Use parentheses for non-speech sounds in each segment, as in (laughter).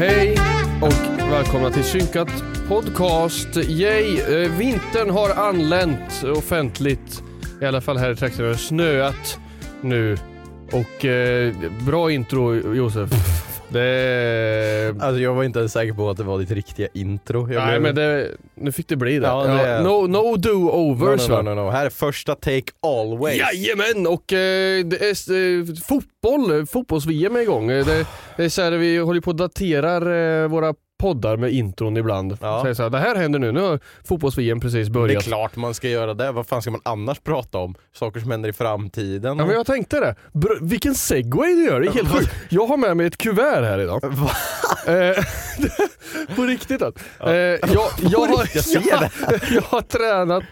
Hej och välkomna till Synkat Podcast. Yay! Eh, vintern har anlänt offentligt. I alla fall här i trakten har det snöat nu. Och eh, bra intro Josef. Det... Alltså jag var inte ens säker på att det var ditt riktiga intro. Jag Nej blev- men det, nu fick det bli det. Ja, det no, no do-overs no, va? no, no, no. Här är första take always. Jajamän och eh, det är eh, fotboll, fotbolls-VM är igång. Eh, Det, det är så här, vi håller på att daterar eh, våra poddar med intron ibland. Ja. Så är det, så här, det här händer nu, nu har fotbolls-VM precis Det är börjat. klart man ska göra det. Vad fan ska man annars prata om? Saker som händer i framtiden? Ja men jag tänkte det. Br- vilken segway du gör, det är helt (laughs) sjukt. Jag har med mig ett kuvert här idag. (laughs) Eh, (laughs) på riktigt alltså. Jag, jag, har, jag jag, tränat,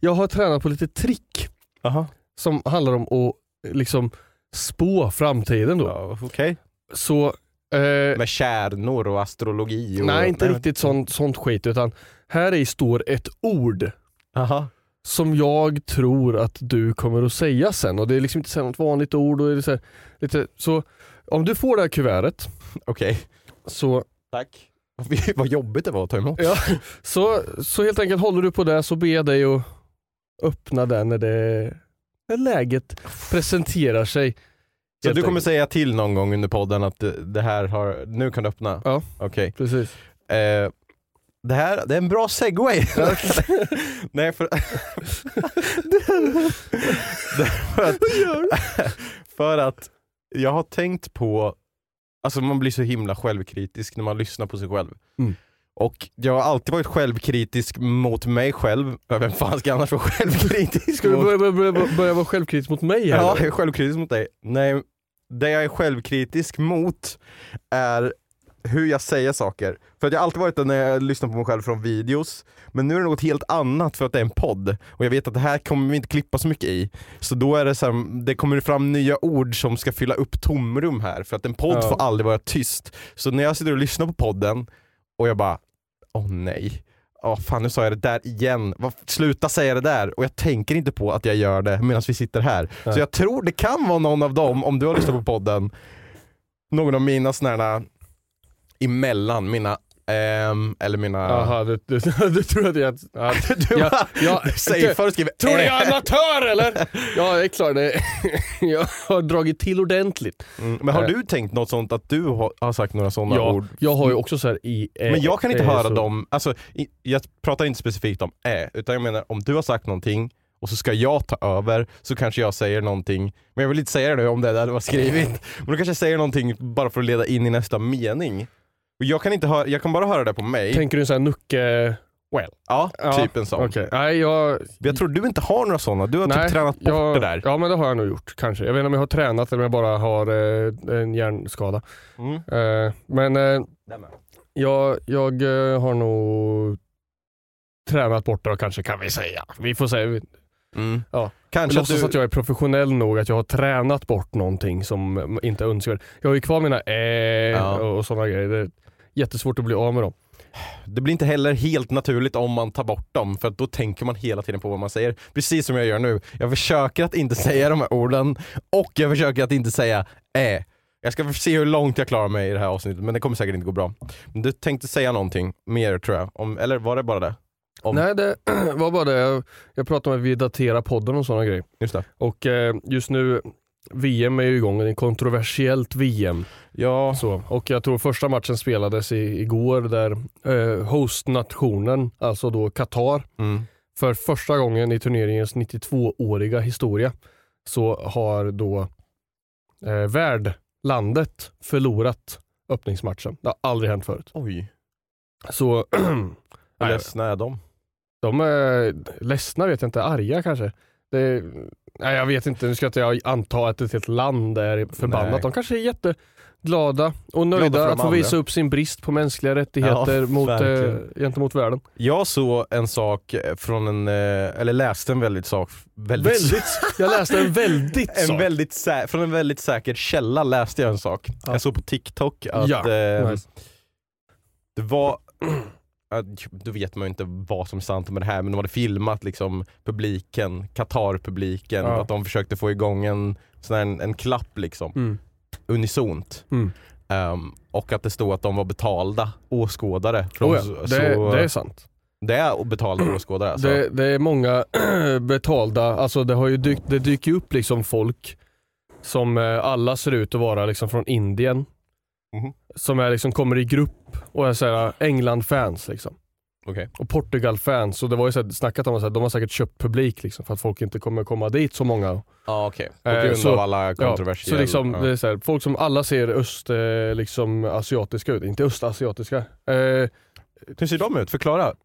jag har tränat på lite trick Jaha. som handlar om att liksom spå framtiden då. Ja, Okej. Så eh, Med kärnor och astrologi och... Nej, inte riktigt sånt, sånt skit utan här i står ett ord Jaha. som jag tror att du kommer att säga sen och det är liksom inte så något vanligt ord och det så, här, lite, så om du får det här kuvertet Okej. så, Tack. (laughs) Vad jobbigt det var att ta emot. ja, så, så helt enkelt håller du på det så ber jag dig att öppna den när, det, när läget presenterar sig. Så Helt du kommer enkelt. säga till någon gång under podden att det- det här har... Nu kan du öppna? Ja. Okej. Precis. Eh, det här det är en bra segway. (laughs) Nej för... (laughs) för, att, (laughs) för att jag har tänkt på, alltså man blir så himla självkritisk när man lyssnar på sig själv. Mm. Och jag har alltid varit självkritisk mot mig själv. Vem fan ska annars vara självkritisk Ska du mot? börja, börja, börja, börja vara självkritisk mot mig här? Ja, jag är självkritisk mot dig. Nej, det jag är självkritisk mot är hur jag säger saker. För att jag har alltid varit det när jag lyssnar på mig själv från videos, men nu är det något helt annat för att det är en podd. Och jag vet att det här kommer vi inte klippa så mycket i. Så då är det så här, det kommer fram nya ord som ska fylla upp tomrum här, för att en podd Ja. får aldrig vara tyst. Så när jag sitter och lyssnar på podden, och jag bara, åh nej. Åh fan nu sa jag det där igen, sluta säga det där. Och jag tänker inte på att jag gör det medan vi sitter här. Nej. Så jag tror det kan vara någon av dem, om du har lyssnat på podden, någon av mina sådana här emellan, mina, ehm, eller mina... Jaha, du, du, (laughs) du tror att jag... Ja, Du, ja, bara- ja, (laughs) du säger och skriver Tror du jag är äh. amatör eller? Ja det är klart, det, jag har dragit till ordentligt. Mm, Men har Eh. du tänkt något sånt att du har, har sagt några sådana Ja, ord? jag har ju också så här i... eh, Men jag kan inte eh, höra så- dem, alltså, i, jag pratar inte specifikt om ä, utan jag menar om du har sagt någonting och så ska jag ta över så kanske jag säger någonting, men jag vill inte säga det nu om det är det du har skrivit, (laughs) men då kanske jag säger någonting bara för att leda in i nästa mening. Och jag kan inte höra, jag kan bara höra det på mig. Tänker du en sån här nucke... Well. ja, Ja, typ en sån. Okej, nej jag... Jag tror du inte har några sådana, du har nej, typ tränat bort jag, det där. Ja men det har jag nog gjort kanske. Jag vet inte om jag har tränat eller om jag bara har eh, en hjärnskada. Mm. Eh, men eh, jag, jag eh, har nog tränat bort det kanske kan vi säga. Vi får se. Mm. Ja. Kanske att låtsas du... att jag är professionell nog att jag har tränat bort någonting som inte är önskvärt. Jag har ju kvar mina eh Ja. och, och sådana grejer. Jättesvårt att bli av med dem. Det blir inte heller helt naturligt om man tar bort dem för då tänker man hela tiden på vad man säger. Precis som jag gör nu. Jag försöker att inte säga de här orden och jag försöker att inte säga äh. Jag ska se hur långt jag klarar mig i det här avsnittet men det kommer säkert inte gå bra. Du tänkte säga någonting mer tror jag, om, eller var det bara det? Om, Nej det (clears throat) var bara det. Jag, jag pratade om att vi daterar podden och sådana grejer. Just det. Och eh, just nu, VM är ju igång, det är ett kontroversiellt VM. Ja, Så, och jag tror första matchen spelades i, igår där eh, hostnationen, alltså då Qatar, mm. för första gången i turneringens 92-åriga historia så har då eh, värdlandet förlorat öppningsmatchen. Det har aldrig hänt förut. oj. Så (clears throat) Hur ledsna är de? de är ledsna vet jag inte, arga kanske. Det, nej jag vet inte, nu ska inte jag anta att ett helt land är förbannat. Nej. De kanske är jätteglada och Glada nöjda de att få andra. visa upp sin brist på mänskliga rättigheter Ja, mot, eh, gentemot världen. Jag såg en sak från en, eh, eller läste en väldigt sak, väldigt, Väldigt, jag läste en väldigt (laughs) en sak. väldigt sä- från en väldigt säker källa läste jag en sak. Ja. Jag såg på TikTok att Ja, eh, nice. det var, (clears throat) då vet man ju inte vad som är sant med det här men de hade filmat liksom publiken, Qatar-publiken, Ja. att de försökte få igång en, sån en, en klapp liksom, Mm. Unisont. Mm. Ehm, och att det stod att de var betalda åskådare. Från, Oh ja, det, så- det är sant. det är betalda åskådare alltså. Det, det är många (clears throat) betalda, alltså det, har ju dykt, det dyker ju upp liksom folk som eh, alla ser ut att vara liksom från Indien. Mhm. Som är liksom, kommer i grupp och är såhär England-fans. Liksom. Okej. Och Portugal-fans. Det var ju så här, snackat om att de har säkert köpt publik liksom, för att folk inte kommer komma dit så många. Ja okej, på Eh, grund så- av alla Ja, kontroversiella... så liksom, ja. det är så här, folk som alla ser öst, eh, liksom, asiatiska ut, inte östasiatiska. Eh, Hur ser de ut? Förklara. (laughs)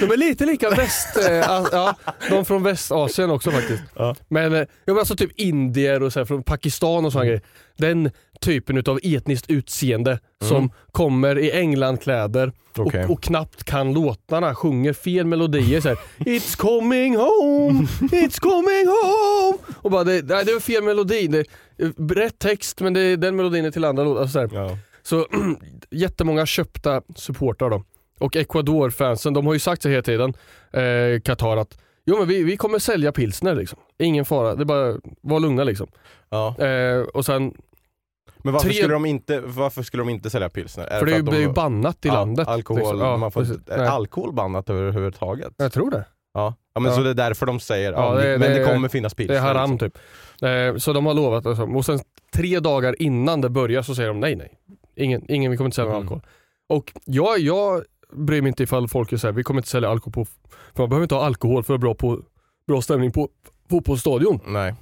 De är lite lika väst, eh, ja, de från Västasien också faktiskt. Ja. Men, eh, ja, men alltså typ indier och så här, från Pakistan och sådana grejer. Den typen av etniskt utseende som kommer i Englandkläder Okej. och, och knappt kan låtarna, sjunger fel melodier. Så här, It's coming home, it's coming home. Och bara, det, nej, det är fel melodi. Det, är rätt text men det, den melodin är till andra låtar. Så, här. Ja. så (clears throat) jättemånga köpta supportrar då. Och Ecuador-fansen, de har ju sagt så hela tiden, eh, Qatar, att jo men vi, vi kommer sälja pilsner liksom. Ingen fara, det är bara var lugna liksom. Ja. Eh, och sen, Men varför, Tre- skulle de inte, varför skulle de inte sälja pilsner? Är för det de- det är ju bannat i Ja, landet. Alkohol, liksom. Ja, man får, precis. är Nej. alkohol bannat överhuvudtaget? Jag tror det. Ja. ja men Ja. så det är därför de säger, Ja, det- men det, det- kommer finnas pilsner. Det är haram liksom. typ. Eh, så de har lovat, alltså. och sen tre dagar innan det börjar så säger de nej nej. Ingen, ingen vi kommer inte sälja Mm. alkohol. Och jag, jag bryr mig inte ifall folk säger vi kommer inte sälja alkohol på, för man behöver inte ha alkohol för att vara bra, på, bra stämning på fotbollsstadion. Nej,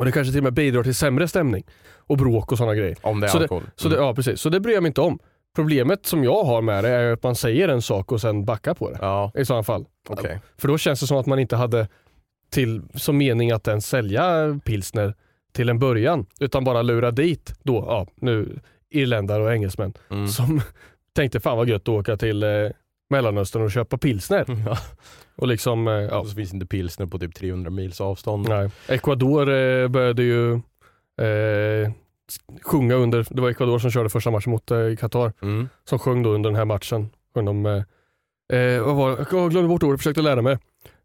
Och det kanske till och med bidrar till sämre stämning och bråk och sådana grejer. om det är Så det- alkohol. Så, det, Mm. ja, precis. så det bryr jag mig inte om. Problemet som jag har med det är att man säger en sak och sen backar på det. Ja, I sådana fall. okej. För då känns det som att man inte hade till, som mening att ens sälja pilsner till en början. Utan bara lura dit då, ja, nu irländare och engelsmän Mm. som (laughs) tänkte fan vad gött att åka till eh, Mellanöstern och köpa pilsner. (laughs) Ja. Och liksom, eh, ja, så finns inte pilsner på typ 300 mils avstånd. nej. Ecuador eh, började ju eh, sjunga under, det var Ecuador som körde första matchen mot eh, Qatar, Mm. som sjöng då under den här matchen. Sjöng de, eh, eh, vad var? Jag glömde bort ordet, försökte lära mig.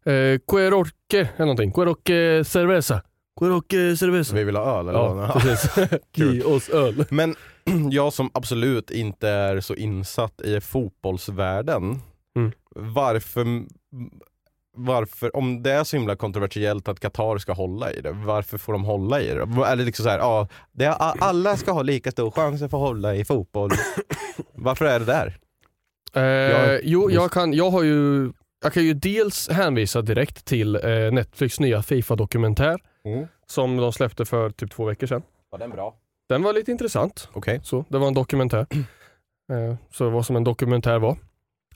Eh, Queroque eller någonting, Queroque cerveza. Queroque cerveza. Vi vill ha öl eller Ja, vad? precis. (laughs) Ge oss öl. Men (clears throat) jag som absolut inte är så insatt i fotbollsvärlden, Mm. varför, varför, om det är så himla kontroversiellt att Qatar ska hålla i det, varför får de hålla i det? Är det liksom så här, ja, det är, alla ska ha lika stor chans att få hålla i fotboll. (coughs) varför är det där? Eh, Jag- jo, jag just- kan, jag har ju, jag kan ju dels hänvisa direkt till eh, Netflix nya Fifa-dokumentär som de släppte för typ två veckor sedan. Var den bra? Den var lite intressant. Okej, Så, det var en dokumentär. (clears throat) Eh, så vad som en dokumentär var.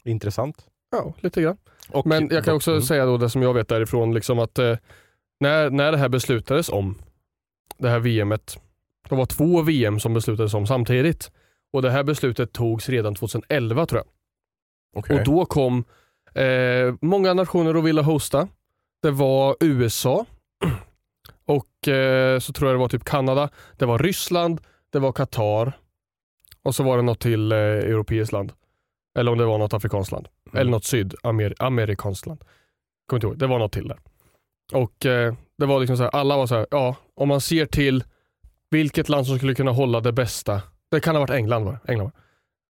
intressant. Ja, lite grann. Och, Men jag kan också Mm. säga då det som jag vet därifrån, liksom att eh, när, när det här beslutades om det här VMet, det var två VM som beslutades om samtidigt. Och det här beslutet togs redan 2011 tror jag. Okej. Och då kom Eh, många nationer då ville hosta. Det var USA och eh, så tror jag det var typ Kanada. Det var Ryssland, det var Qatar och så var det något till eh, europeiskt land. Eller om det var något afrikanskt land. Mm. Eller något sydamerikanskt land. Kommer inte ihåg, det var något till där. Och eh, det var liksom så här, alla var så här, ja, om man ser till vilket land som skulle kunna hålla det bästa. Det kan ha varit England var det. England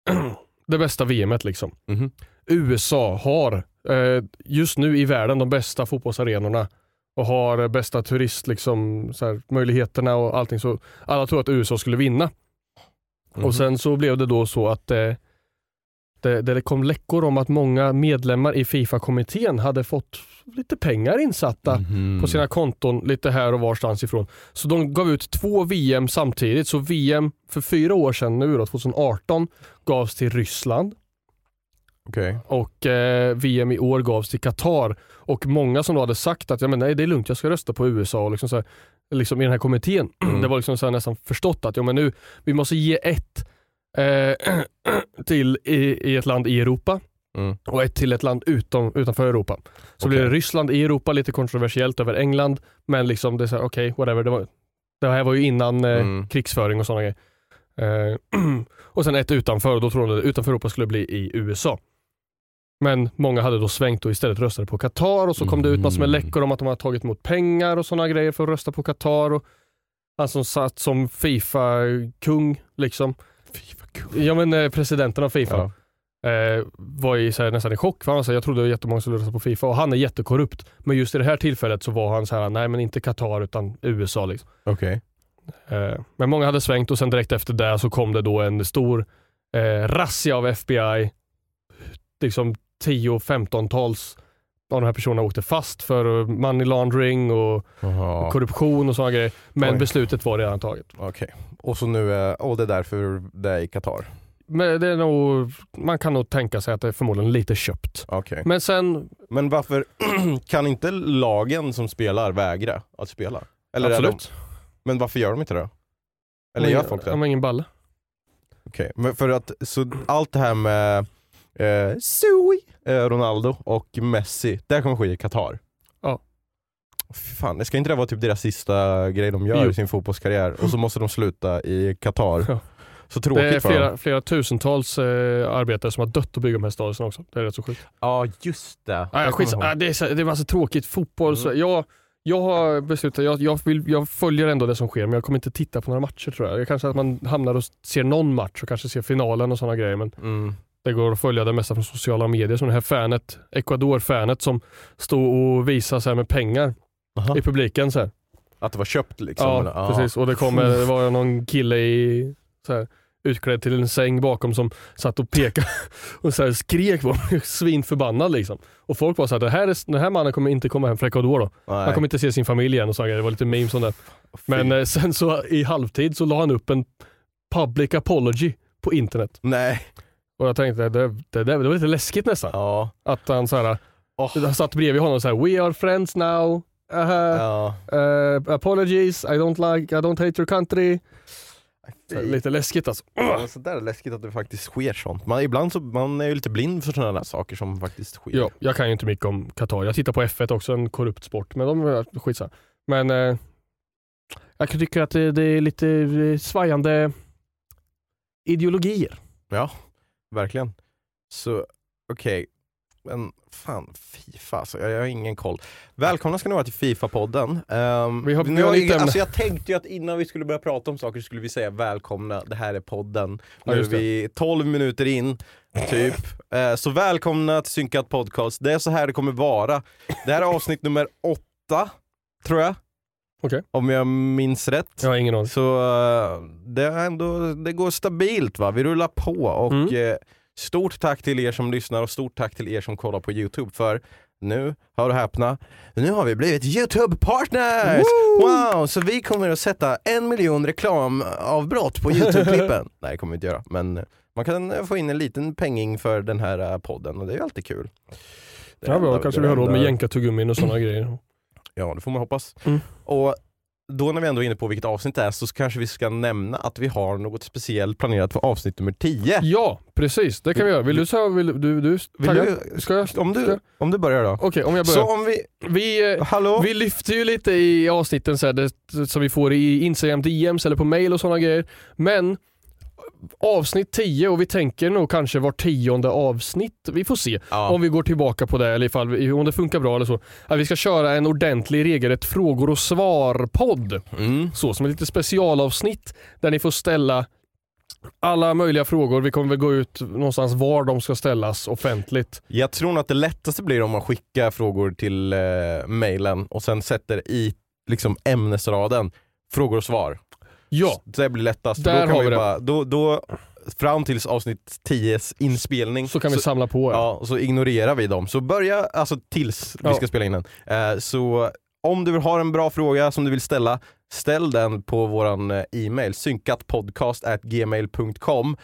var. (clears throat) det bästa VMet liksom. Mhm. USA har eh, just nu i världen de bästa fotbollsarenorna och har bästa turist liksom, här, möjligheterna och allting. Så alla tror att USA skulle vinna. Mhm. Och sen så blev det då så att eh, det, det kom läckor om att många medlemmar i Fifa-kommittén hade fått lite pengar insatta Mhm. på sina konton lite här och varstans ifrån. Så de gav ut två VM samtidigt. Så VM för fyra år sedan nu då, 2018 gavs till Ryssland Okej. och eh, VM i år gavs till Qatar. Och många som då hade sagt att ja, men nej, det är lugnt, jag ska rösta på USA och liksom så här, liksom i den här kommittén. (clears throat) Mm. Det var liksom så här nästan förstått att ja, men nu, vi måste ge ett eh, (clears throat) till i, i ett land i Europa Mm. och ett till ett land utom, utanför Europa. Så Okej. blir det Ryssland i Europa, lite kontroversiellt över England, men liksom det är så här, okej, whatever. Det, var, det här var ju innan eh, Mm. krigsföring och sådana grejer. Eh, (clears throat) och sen ett utanför, och då trodde de utanför Europa skulle bli i USA. Men många hade då svängt och istället röstade på Qatar och så kom det ut massor med Mm. läckor om att de hade tagit emot pengar och sådana grejer för att rösta på Qatar. Och han som satt som Fifa-kung, liksom. Ja men eh, presidenten av Fifa Ja. eh, var i, här, nästan i chock. För han sa, jag trodde att jättemånga skulle rösta på Fifa och han är jättekorrupt. Men just i det här tillfället så var han så här, nej men inte Qatar utan USA. Liksom. Okej. Eh, men många hade svängt och sen direkt efter det så kom det då en stor eh, razzia av FBI. Liksom 10-15-tals av de här personerna åkte fast för money laundering och Jaha. korruption och sådana grejer. Men Oj. beslutet var redan taget. Okej. Och så nu är, och det är därför det är i Qatar. Men det är nog, man kan nog tänka sig att det är förmodligen lite köpt. Okej. Men sen, Men varför (clears throat) kan inte lagen som spelar vägra att spela? Eller de, absolut. men varför gör de inte det? Eller Men- gör folk det? De har ingen balle. Okej, men för att så allt det här med eh, Sui, eh, Ronaldo och Messi, det kommer ske i Qatar. Ja. Fy Fan, ska inte det vara typ deras sista grej de gör Jo. i sin fotbollskarriär och så måste de sluta i Qatar. Ja. Så Det tråkigt är för dem. flera, flera tusentals eh, arbetare som har dött att bygga de här stadierna också. Det är rätt så sjukt. Ja just det. Ah, ja, Jag skits, kommer ihåg. ah, det, är så, det är massa tråkigt. Fotboll, så, jag, jag har beslutat, jag, jag, vill, jag följer ändå det som sker men jag kommer inte titta på några matcher tror jag. jag kanske att man hamnar och ser någon match och kanske ser finalen och sådana grejer men Mm. Det går att följa det mesta från sociala medier. Som det här fanet, Ecuador-fanet som stod och visade så här med pengar Aha. i publiken. Så här. Att det var köpt liksom? Ja, eller? Precis. Och det, kom, (laughs) det var någon kille i så här, utklädd till en säng bakom som satt och pekade (laughs) och så skrek på mig, (laughs) svinförbannad liksom. Och folk var så här, det här är, den här mannen kommer inte komma hem från Ecuador då. Nej. Han kommer inte se sin familj igen och så Det var lite memes om det. Men eh, sen så i halvtid så la han upp en public apology på internet. Nej. Och jag tänkte, det, det, det, var lite läskigt nästan. Ja. Att han så här, han satt bredvid honom och så här, we are friends now. Uh, Ja. uh, apologies, I don't like, I don't hate your country. Här, lite läskigt alltså. Ja, så där är läskigt att det faktiskt sker sånt. Man, ibland så man är ju lite blind för sådana där saker som faktiskt sker. Ja, jag kan ju inte mycket om Qatar. Jag tittar på F1 också, en korrupt sport. Men de är skitsamma. Men eh, jag tycker att det, det är lite eh, svajande ideologier. Verkligen. Så okej, men fan Fifa alltså, jag, jag har ingen koll. Välkomna ska ni vara till Fifa-podden. Um, Vi har- vi nu har lite alltså jag tänkte ju att innan vi skulle börja prata om saker skulle vi säga välkomna, det här är podden. Ja, Nu är vi 12 minuter in, typ. Eh, så välkomna till Synkat Podcast. Det är så här det kommer vara. Det här är avsnitt nummer åtta, tror jag. Okej. Om jag minns rätt. Jag har ingen aning. Så eh, det, är ändå, det går stabilt va, vi rullar på och Mm. eh, stort tack till er som lyssnar och stort tack till er som kollar på Youtube för nu, hör och häpna, nu har vi blivit Youtube-partners! Wow, så vi kommer att sätta en miljon reklamavbrott på Youtube-klippen. (laughs) Nej det kommer vi inte göra, men man kan få in en liten penging för den här eh, podden och det är ju alltid kul. Det Ja, bra. Kanske vi har råd med jänkartuggummin och sådana (clears throat) grejer. Ja det får man hoppas. Mm. Och då när vi ändå är inne på vilket avsnitt det är så kanske vi ska nämna att vi har något speciellt planerat för avsnitt nummer 10. Ja, precis. Det kan vi göra. Vill du säga, vill du, du Vill du, Ska jag? om, du, om du börjar då. Okej, om jag Så börjar. om vi, Vi, eh, hallå? vi lyfter ju lite i avsnitten så här, det, som vi får i Instagram DMs eller på mail och sådana grejer. Men avsnitt 10 och vi tänker nog kanske var tionde avsnitt. Vi får se Ja. om vi går tillbaka på det eller ifall, vi- om det funkar bra eller så. Att vi ska köra en ordentlig regelrätt frågor och svar-podd. Mm. Så som ett litet specialavsnitt där ni får ställa alla möjliga frågor. Vi kommer väl gå ut någonstans var de ska ställas offentligt. Jag tror nog att det lättaste blir om man skickar frågor till eh, mailen och sen sätter i liksom ämnesraden frågor och svar. Ja, Det blir lättast. Där då kan har vi vi det. bara, då, då, fram tills avsnitt 10s inspelning så kan vi samla på. Ja. Ja, så ignorerar vi dem. Så börja, alltså tills vi Ja. ska spela in den. Eh, så om du har en bra fråga som du vill ställa, ställ den på våran eh, e-mail, synkatpodcast.gmail.com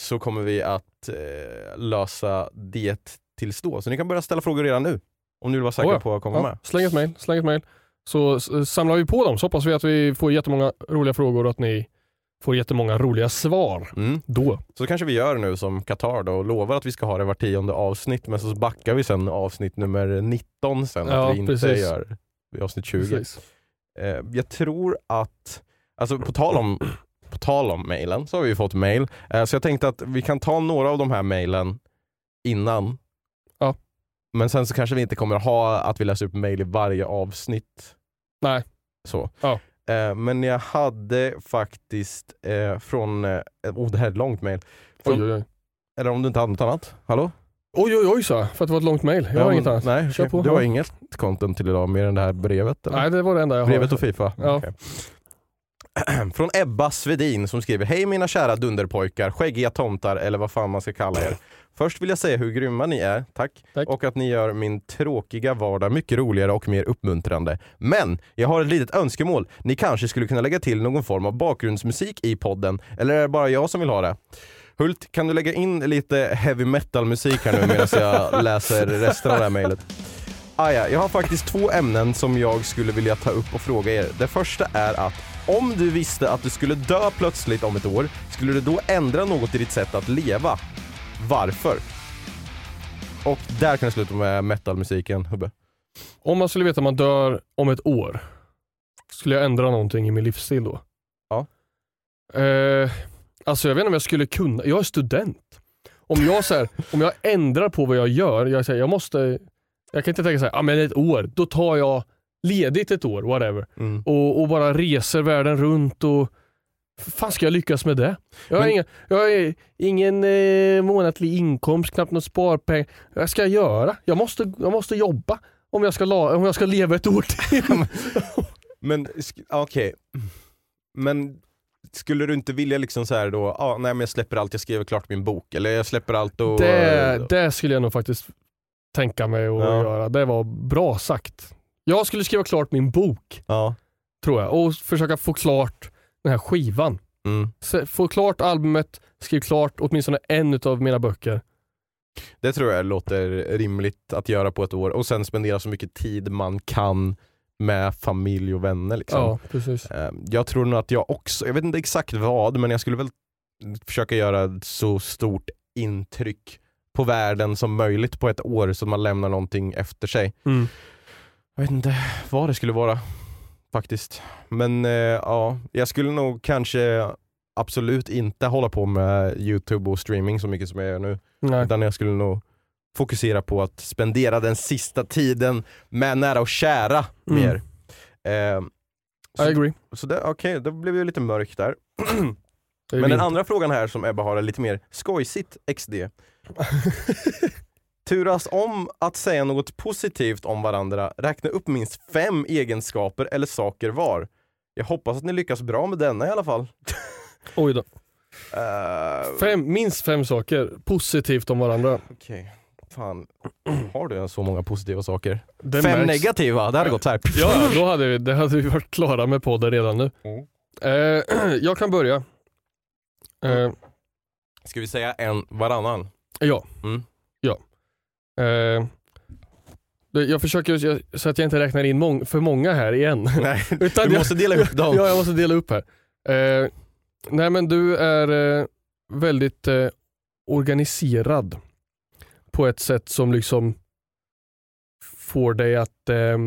så kommer vi att eh, lösa det tills då. Så ni kan börja ställa frågor redan nu. Om ni vill vara säkra Oh ja. på att komma Ja, med. släng ett mail, släng ett mail. Så samlar vi på dem så hoppas vi att vi får jättemånga roliga frågor och att ni får jättemånga roliga svar. Mm. Då. Så kanske vi gör nu som Qatar då och lovar att vi ska ha det var tionde avsnitt men så backar vi sen avsnitt nummer 19 sen. Ja, att vi inte precis. gör avsnitt 20. Precis. Eh, jag tror att, alltså på tal om, på tal om mailen så har vi fått mail. Eh, så jag tänkte att vi kan ta några av de här mailen innan. Men sen så kanske vi inte kommer ha att vi läser upp mail i varje avsnitt. Nej. Så. Ja. Eh, men jag hade faktiskt eh, från, eh, oh det här är ett långt. Från, Oj, oj, oj. Eller om du inte hade något annat? Hallå? Oj, oj, oj sa jag, för att det var ett långt mail. Jag har inget annat. Nej, Kör på. du har inget content till idag mer än det här brevet? Eller? Nej, det var det enda jag Brevet har. och Fifa? Ja. Okej. (clears throat) Från Ebba Svedin som skriver Hej mina kära dunderpojkar, skäggiga tomtar eller vad fan man ska kalla er. Först vill jag säga hur grymma ni är, tack. Tack. Och att ni gör min tråkiga vardag mycket roligare och mer uppmuntrande. Men jag har ett litet önskemål. Ni kanske skulle kunna lägga till någon form av bakgrundsmusik i podden. Eller är det bara jag som vill ha det? Hult, kan du lägga in lite heavy metal musik här nu medan jag (laughs) läser resten av det här mejlet? Ah, ja, jag har faktiskt två ämnen som jag skulle vilja ta upp och fråga er. Det första är att om du visste att du skulle dö plötsligt om ett år, skulle du då ändra något i ditt sätt att leva? Varför? Och där kan det sluta med metalmusiken, Hubbe. Om man skulle veta att man dör om ett år, skulle jag ändra någonting i min livsstil då? Ja. Eh, alltså jag vet inte om jag skulle kunna, jag är student. Om jag, så här, om jag ändrar på vad jag gör, jag, säger, jag måste, jag kan inte tänka så här, ah, men ett år, då tar jag ledigt ett år, whatever. Mm. Och, och bara reser världen runt och fan ska jag lyckas med det? Jag har Men- ingen, jag har ingen eh, månatlig inkomst, knappt något sparpeng. Vad ska jag göra? Jag måste, jag måste jobba om jag ska, la, om jag ska leva ett år till. (laughs) Men okej, men skulle du inte vilja liksom så här då, ah, nej men jag släpper allt, jag skriver klart min bok, eller jag släpper allt och... det, det skulle jag nog faktiskt tänka mig att Ja. göra. Det var bra sagt. Jag skulle skriva klart min bok, Ja. tror jag. Och försöka få klart den här skivan. Mm. Se- Få klart albumet, skriv klart åtminstone en av mina böcker. Det tror jag låter rimligt att göra på ett år och sen spendera så mycket tid man kan med familj och vänner. Liksom. Ja, precis. Eh, Jag tror nog att jag också, jag vet inte exakt vad, men jag skulle väl försöka göra ett så stort intryck på världen som möjligt på ett år så man lämnar någonting efter sig. Mm. Jag vet inte vad det skulle vara faktiskt. Men eh, ja, jag skulle nog kanske absolut inte hålla på med Youtube och streaming så mycket som jag gör nu. Nej. Utan jag skulle nog fokusera på att spendera den sista tiden med nära och kära Mm. mer. Eh, I så agree. så det, okej, då blev det lite mörkt där. (clears throat) Men den andra frågan här som Ebba har är lite mer skojsigt XD. (laughs) Turas om att säga något positivt om varandra, räkna upp minst fem egenskaper eller saker var. Jag hoppas att ni lyckas bra med denna i alla fall. (laughs) Oj då. Uh, Fem, minst fem saker positivt om varandra. Okej, fan. Har du så många positiva saker? Det fem märks. negativa, det hade gått så här. (laughs) Ja, då hade vi, det hade vi varit klara med podden redan nu. Mm. Eh, (clears throat) jag kan börja. Eh, Ska vi säga en varannan? ja. Mm. Eh, Jag försöker jag- så att jag inte räknar in mång, för många här igen. (laughs) Nej, (laughs) Utan du jag- måste dela upp dem. (laughs) Ja, jag måste dela upp här. Eh, nej men du är eh, väldigt eh, organiserad på ett sätt som liksom får dig att eh,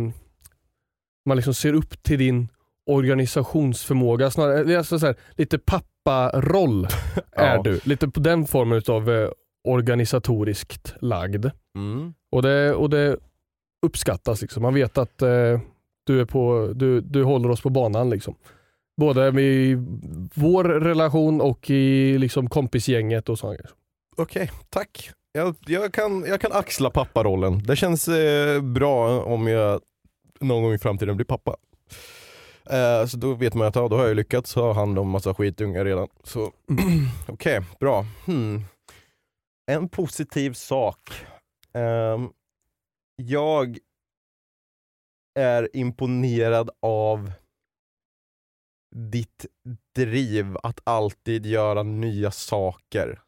man liksom ser upp till din organisationsförmåga. Snarare, alltså så här, lite papparoll är Ja. du. Lite på den formen av eh, organisatoriskt lagd. Mm. Och det, och det uppskattas. Liksom. Man vet att eh, du, är på, du, du håller oss på banan. Liksom. Både i vår relation och i liksom, kompisgänget och sånt. Okej, tack. Jag, jag, kan, jag kan axla papparollen. Det känns eh, bra om jag någon gång i framtiden blir pappa. Eh, så då vet man att ja, då har jag lyckats ha hand om massa skitungar redan. Så (clears throat) okej, bra. Hmm. En positiv sak. Um, jag är imponerad av ditt driv att alltid göra nya saker.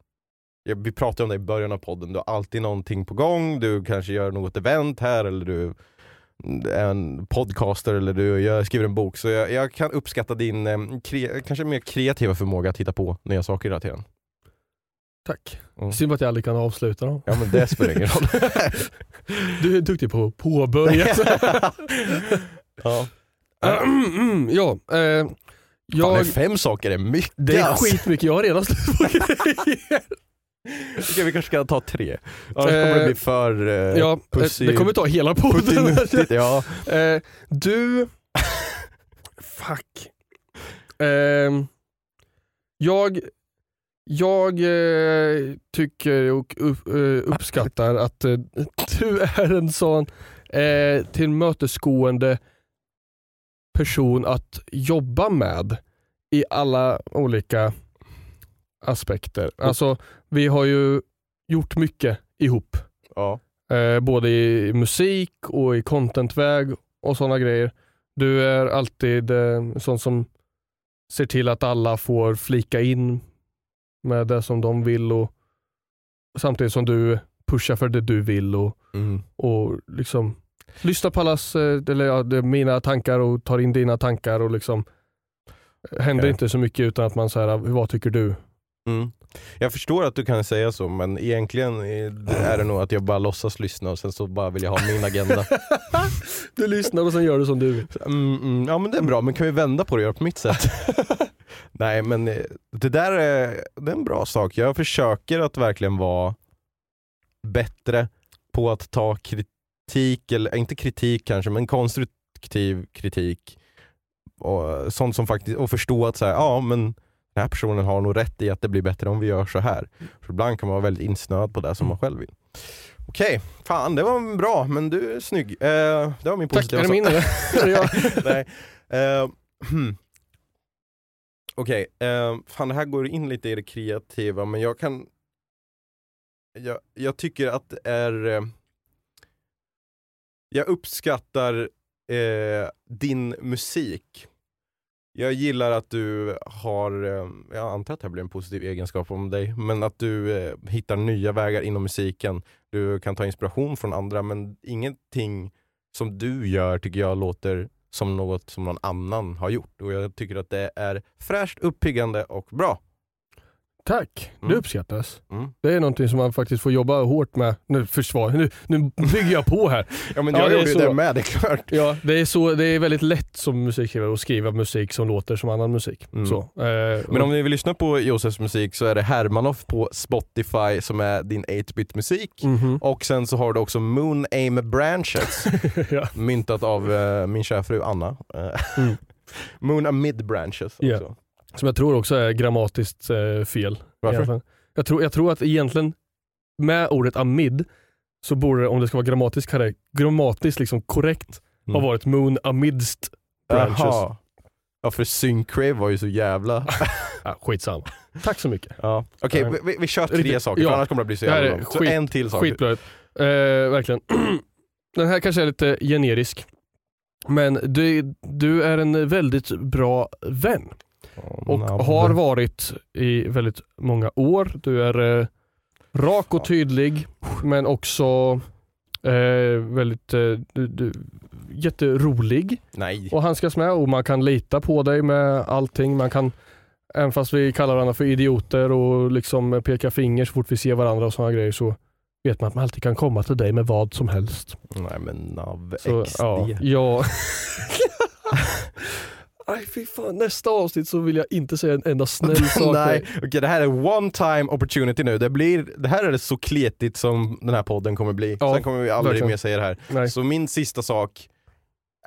Vi pratade om det i början av podden, du har alltid någonting på gång, du kanske gör något event här eller du är en podcaster eller du skriver en bok. Så jag, jag kan uppskatta din eh, kre, kanske mer kreativa förmåga att hitta på nya saker hela tiden. Tack. Mm. Synd att jag aldrig kan avsluta dem. Ja men det spelar ingen roll. (laughs) Du är duktig på att påbörja. (laughs) ja. ja, eh, Fan, jag, fem saker är mycket det är alltså. skitmycket. Jag har redan slut på (laughs) grejer. Okej, vi kanske ska ta tre. Annars kommer det Eh, bli för eh, Ja, eh, pussy- det kommer ta hela podden. Ja. Eh, du... Fuck. Ehm, jag jag eh, tycker och eh, uppskattar att eh, (laughs) du är en sån eh, tillmötesgående person att jobba med i alla olika aspekter. Alltså, vi har ju gjort mycket ihop. Ja. Eh, både i musik och i contentväg och sådana grejer. Du är alltid eh, sån som ser till att alla får flika in med det som de vill och samtidigt som du pushar för det du vill och, Mm. och liksom lyssnar på allas, eh, eller ja, mina tankar och tar in dina tankar och liksom eh, händer Okej. inte så mycket utan att man säger vad tycker du? Mm. Jag förstår att du kan säga så men egentligen är är det nog att jag bara låtsas lyssna och sen så bara vill jag ha min agenda. (laughs) Du lyssnar och sen gör du som du vill. Mm, mm, ja men det är bra, men kan vi vända på det och göra på mitt sätt? (laughs) Nej men eh, det där är, det är en bra sak. Jag försöker att verkligen vara bättre på att ta kritik, eller inte kritik kanske, men konstruktiv kritik. Och, sånt som faktiskt, och förstå att så här, ja men den här personen har nog rätt i att det blir bättre om vi gör så här. För ibland kan man vara väldigt insnöad på det som man själv vill. Okej, fan det var bra, men du är snygg. Eh, det var min Tack, positiva är det min eller? (laughs) Nej. Eh, (clears throat) hmm. Okej, eh, fan det här går in lite i det kreativa men jag kan Jag, jag tycker att det är eh, Jag uppskattar eh, din musik. Jag gillar att du har, eh, jag antar att det här blir en positiv egenskap om dig, men att du eh, hittar nya vägar inom musiken. Du kan ta inspiration från andra men ingenting som du gör tycker jag låter som något som någon annan har gjort. Och jag tycker att det är fräscht, uppiggande och bra. Tack, det Mm. uppskattas. Mm. Det är någonting som man faktiskt får jobba hårt med. Nu försvar, nu, nu bygger jag på här. (laughs) Ja men Ja, jag det är gjorde ju det med, det är klart. Ja, det, är så, det är väldigt lätt som musikskrivare att skriva musik som låter som annan musik. Mm. Så, eh, Men om ni vill lyssna på Josefs musik så är det Hermanoff på Spotify som är din 8-bit musik. Mhm. Och sen så har du också Moon Aim Branches, (laughs) ja. myntat av eh, min kära fru Anna. Eh, Mm. (laughs) Moon Amid Branches också. Ja. Som jag tror också är grammatiskt eh, fel. Varför? Jag tror, jag tror att egentligen med ordet amid så borde det, om det ska vara grammatiskt korrekt, grammatiskt liksom korrekt ha Mm. varit moon amidst branches. Jaha. Ja för Syncrave var ju så jävla... (laughs) Ah, skitsamma. Tack så mycket. ja. Okej, Ja. vi, vi- vi kör tre Riktigt- saker ja. annars kommer det bli så jävla långt. Så en till sak. Skitblödigt. Eh, verkligen. (clears throat) Den här kanske är lite generisk. Men du, du är en väldigt bra vän och har varit i väldigt många år. Du är eh, rak och tydlig men också Eh, väldigt eh, du, du, jätterolig Nej. och handskas med och man kan lita på dig med allting. Man kan, även fast vi kallar varandra för idioter och liksom pekar finger så fort vi ser varandra och sådana grejer så vet man att man alltid kan komma till dig med vad som helst. Nej men NAV Så, XD. ja, ja. (laughs) (laughs) Nej fy fan, nästa avsnitt så vill jag inte säga en enda snäll (laughs) sak. Nej, okej det här är one time opportunity nu. Det, blir, det här är det så kletigt som den här podden kommer bli. Ja, Sen kommer vi aldrig verkligen. mer säga det här. Nej. Så min sista sak,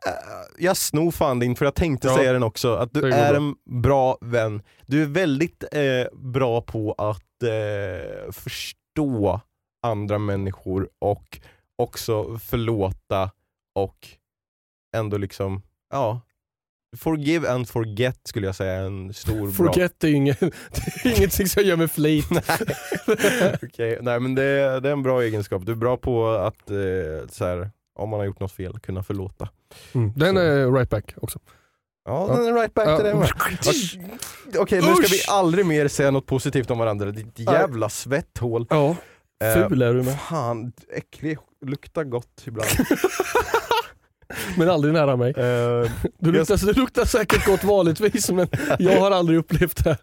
eh, jag snor fan din för jag tänkte Ja. säga den också, att du är bra. en bra vän. Du är väldigt eh, bra på att eh, förstå andra människor och också förlåta och ändå liksom, ja, forgive and forget skulle jag säga är en stor bra Forget är ju inget, (laughs) det är ingenting som jag gör med flit. (laughs) Okej, nej men det, är- det är en bra egenskap. Du är bra på att, eh, så här, om man har gjort något fel, kunna förlåta. Mm. Den Så. är right back också. Ja, Ja. den är right back Ja. till det med. Okej, nu ska vi aldrig mer säga något positivt om varandra. Ditt jävla svetthål. Ja, Eh, ful är du med. Fan, äcklig. Luktar gott ibland. (laughs) Men aldrig nära mig. Eh, Du luktar, du luktar säkert gott vanligtvis men jag har aldrig upplevt det.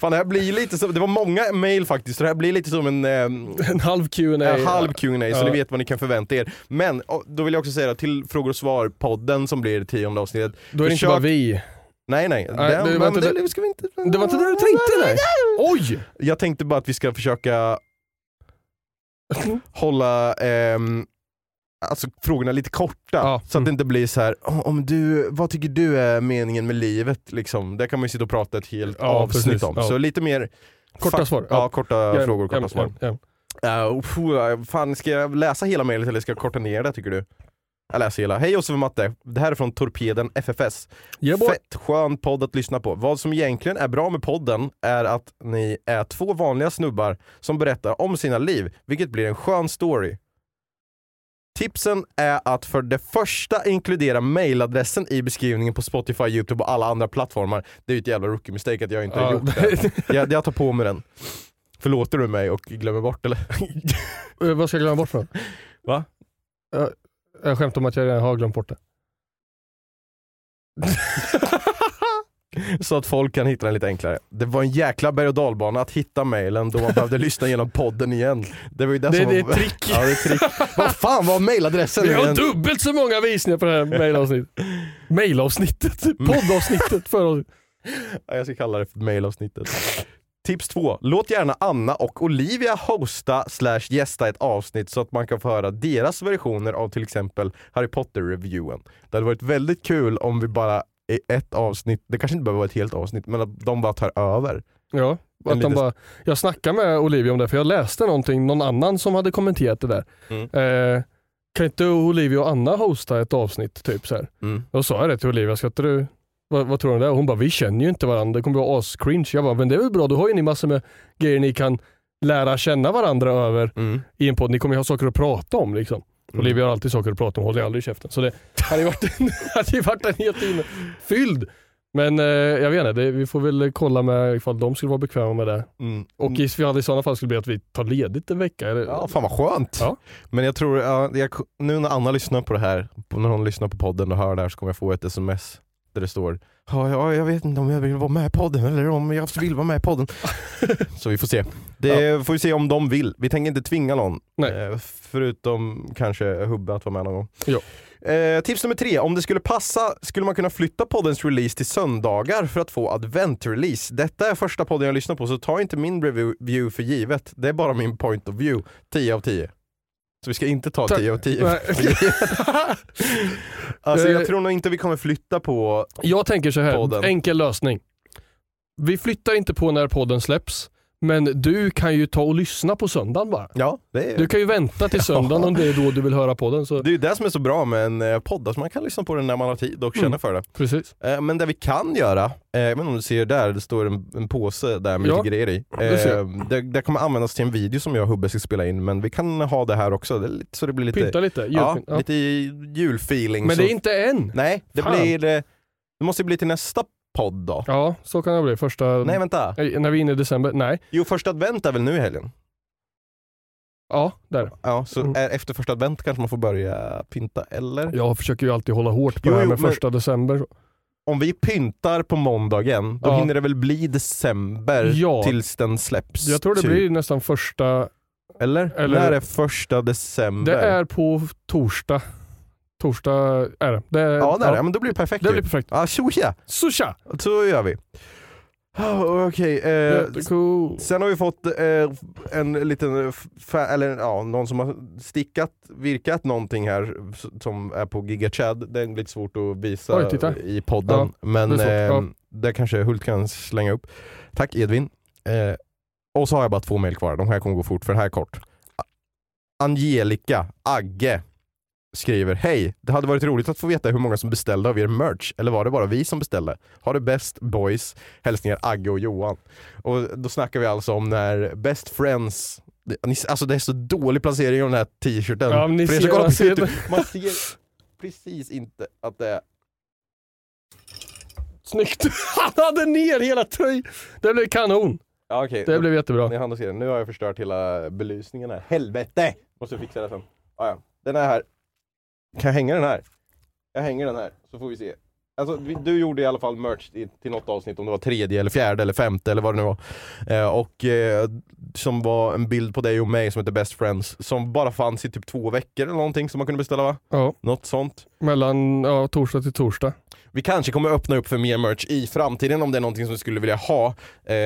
fan, det här blir lite som, det var många mail faktiskt, så det här blir lite som en eh, En halv Q&A. En halv Q&A så Ja. ni vet vad ni kan förvänta er. Men då vill jag också säga det, till frågor och svar-podden som blir tionde avsnittet. Då är det inte Försök- bara vi. Nej nej, Nej, den, det var inte det, det- ska vi inte... Det var inte det du tänkte nej. Oj! Jag tänkte bara att vi ska försöka (laughs) hålla ehm, alltså, frågorna lite korta. Ja, Så att mm. det inte blir så här. "Åh, om du, vad tycker du är meningen med livet? Liksom. Det kan man ju sitta och prata ett helt Ja, avsnitt precis. om. Ja. Så lite mer Korta svar. Ja, korta frågor, korta svar. gärna. Uh, uff, fan, ska jag läsa hela mejlet eller ska jag korta ner det tycker du? Jag läser hela. Hej Josef och Matte, det här är från Torpeden FFS. Yeah, boy. Fett skön podd att lyssna på. Vad som egentligen är bra med podden är att ni är två vanliga snubbar som berättar om sina liv, vilket blir en skön story. Tipsen är att för det första inkludera mailadressen i beskrivningen på Spotify, Youtube och alla andra plattformar. Det är ju ett jävla rookie mistake att jag inte har gjort det. (laughs) Jag, jag tar på mig den. Förlåter du mig och glömmer bort eller? Eh, Vad ska jag glömma bort från? Va? Jag, jag skämtar om att jag redan har glömt bort det. (laughs) (laughs) Så att folk kan hitta den lite enklare. Det var en jäkla berg och dalbana att hitta mailen då man behövde (laughs) lyssna igenom podden igen. Det var ju det, Det, som det är var... ett trick. (laughs) Ja, det är ett trick. Vad fan var mailadressen? Vi har igen? dubbelt så många visningar på det här mailavsnittet. Mailavsnittet, poddavsnittet förra avsnittet. Ja, jag ska kalla det för mailavsnittet. Tips två. Låt gärna Anna och Olivia hosta slash gästa ett avsnitt så att man kan få höra deras versioner av till exempel Harry Potter-reviewen. Det hade varit väldigt kul om vi bara i ett avsnitt, det kanske inte behöver vara ett helt avsnitt, men att de bara tar över. Ja, att de bara, jag snackade med Olivia om det för jag läste någonting, någon annan som hade kommenterat det där. Mm. Eh, kan inte Olivia och Anna hosta ett avsnitt? Typ så här. Mm. Då sa jag det till Olivia, ska inte du, vad, vad tror du om det? Och hon bara, vi känner ju inte varandra, det kommer vara as-cringe. Jag bara, men det är väl bra, då har ju ni massor med grejer ni kan lära känna varandra över Mm. i en podd. Ni kommer ju ha saker att prata om liksom. Mm. Olivia har alltid saker att prata om, håller aldrig käften. Så det hade ju varit en, (laughs) hade varit en hel timme fylld. Men eh, jag vet inte, det, vi får väl kolla med ifall de skulle vara bekväma med det. Mm. Och i, i sådana fall skulle bli att vi tar ledigt en vecka. Eller? Ja, fan vad skönt. Ja. Men jag tror, ja, jag, nu när Anna lyssnar på det här, när hon lyssnar på podden och hör det här så kommer jag få ett sms där det står Ja, ja, jag vet inte om jag vill vara med i podden eller om jag vill vara med i podden. (laughs) så vi får se. Det får vi se om de vill. Vi tänker inte tvinga någon. Nej. Eh, förutom kanske Hubbe att vara med någon gång. Ja. Eh, tips nummer tre. Om det skulle passa skulle man kunna flytta poddens release till söndagar för att få advent-release. Detta är första podden jag lyssnar på så ta inte min review för givet. Det är bara min point of view. 10 av 10. Så vi ska inte ta Tack. 10 av 10 Nej. för givet. (laughs) Alltså Eh, jag tror nog inte vi kommer flytta på... Jag tänker så här, Podden. enkel lösning. Vi flyttar inte på när podden släpps, men du kan ju ta och lyssna på söndagen bara. Ja, är, Du kan ju vänta till (laughs) söndagen om det är då du vill höra podden. Så, det är ju det som är så bra med en eh, podd, att man kan lyssna på den när man har tid och känna Mm. för det. precis. Eh, Men det vi kan göra, eh, jag inte om du ser där, det står en, en påse där med Ja, lite grejer i. det det, kommer användas till en video som jag och Hubbe ska spela in, men vi kan ha det här också, det lite, så det blir lite, Pynta lite. ja, julpynt, ja. lite julfeeling. Men så, det är inte än. Nej, det Fan. blir, det måste bli till nästa podd då. Ja, så kan det bli. Första... Nej vänta, När vi är inne i december? Nej. jo första advent är väl nu i helgen? Ja, där. Ja, så Mm. är, efter första advent kanske man får börja pynta, eller? Jag försöker ju alltid hålla hårt på Jo, det här jo, med men- första december. Om vi pyntar på måndagen, då Ja. hinner det väl bli december Ja. tills den släpps? Jag tror det typ. blir nästan första, Eller? eller- När är första december? det är på torsdag. Torsdag är det. det är, Ja, där, ja. men då blir det perfekt det blir perfekt. Ja, tjoja! Susha! Så gör vi. Oh, Okej, eh, Jättecool. sen har vi fått eh, en liten, eller ja, någon som har stickat, virkat någonting här som är på GigaChad. Det är lite svårt att visa Oj, i podden, men det är eh, det kanske Hult kan slänga upp. Tack Edvin. Eh, och så har jag bara två mejl kvar, de här kommer gå fort för det här är kort. Angelica Agge skriver Hej, det hade varit roligt att få veta hur många som beställde av er merch, eller var det bara vi som beställde? Ha det bäst boys, hälsningar Agge och Johan. Och då snackar vi alltså om när Best Friends alltså det är så dålig placering av den här t-shirten. Ja, ni ser- man ser YouTube, man ser precis inte att det är Snyggt! (laughs) Han hade ner hela tröjan. Det blev kanon. Ja, okej. Det blev jättebra. Ni hann att se den. Nu har jag förstört hela belysningen här. Helvete! Måste fixa det sen. Ah, ja. Den är här. Kan jag hänga den här? Jag hänger den här, så får vi se. Alltså, vi- du gjorde i alla fall merch i- till något avsnitt, om det var tredje, eller fjärde, eller femte eller vad det nu var. Eh, och eh, som var en bild på dig och mig som heter Best Friends, som bara fanns i typ två veckor eller någonting som man kunde beställa va? Ja, Något sånt. mellan ja, torsdag till torsdag. Vi kanske kommer öppna upp för mer merch i framtiden om det är någonting som vi skulle vilja ha. Eh,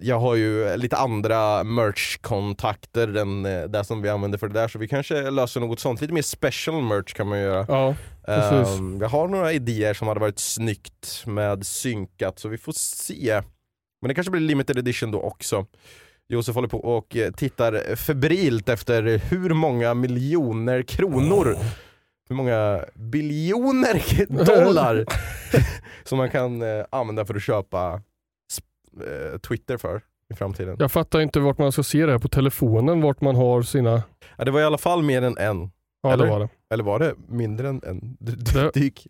jag har ju lite andra merch-kontakter än eh, det som vi använder för det där, så vi kanske löser något sånt. Lite mer special merch kan man göra. Ja, precis. Eh, jag har några idéer som hade varit snyggt med synkat, så vi får se. Men det kanske blir limited edition då också. Josef håller på och eh, tittar febrilt efter hur många miljoner kronor, hur många biljoner (laughs) dollar (laughs) som man kan eh, använda för att köpa eh, Twitter för i framtiden. jag fattar inte vart man ska se det här på telefonen, vart man har sina... Ja, det var i alla fall mer än en. Ja, Eller? det var det. Eller var det mindre än en? Du, du, Det- du, gick,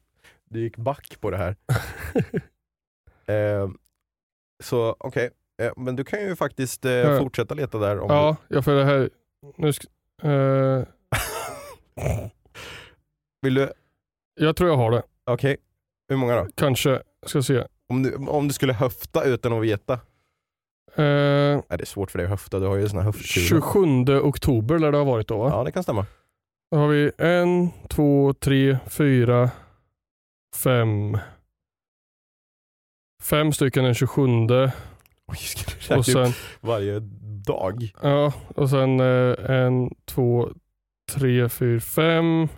du gick back på det här. (laughs) eh, så okej, eh, men du kan ju faktiskt eh, Ja. fortsätta leta där. Om Ja, ja, för det här... Nu ska, eh, du, vill du? jag tror jag har det. Okej, hur många då? Kanske. Ska se. Om du, om du skulle höfta utan att veta? Eh, Nej, det är svårt för dig att höfta, du har ju såna här höftkulor. 27 oktober lär det ha varit då va? Ja, det kan stämma. Då har vi en, två, tre, fyra, fem. Fem stycken den 27 Oj, ska du räkna och sen, varje dag? ja, och sen eh, en, två, tre, fyra, fem.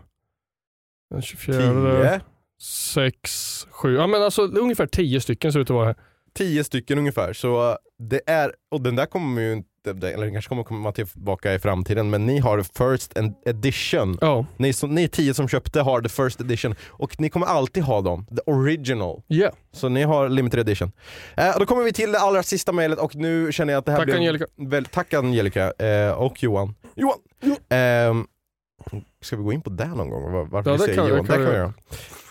Den 24, Tio? sex, sju. Ja men alltså ungefär tio stycken ser det ut att vara här. Tio stycken ungefär. Så det är, och den där kommer ju inte, eller den kanske kommer komma tillbaka i framtiden, men ni har first edition. Ja, Ni, som, ni tio som köpte har the first edition och ni kommer alltid ha dem, the original. yeah. Så ni har limited edition. Eh, då kommer vi till det allra sista mejlet och nu känner jag att det här Tack, blev... Angelica. Väl, tack Angelica eh, och Johan. Johan! Ehm, ska vi gå in på det någon gång? Var- Varför Ja, vi säger kan Johan? det kan vi göra.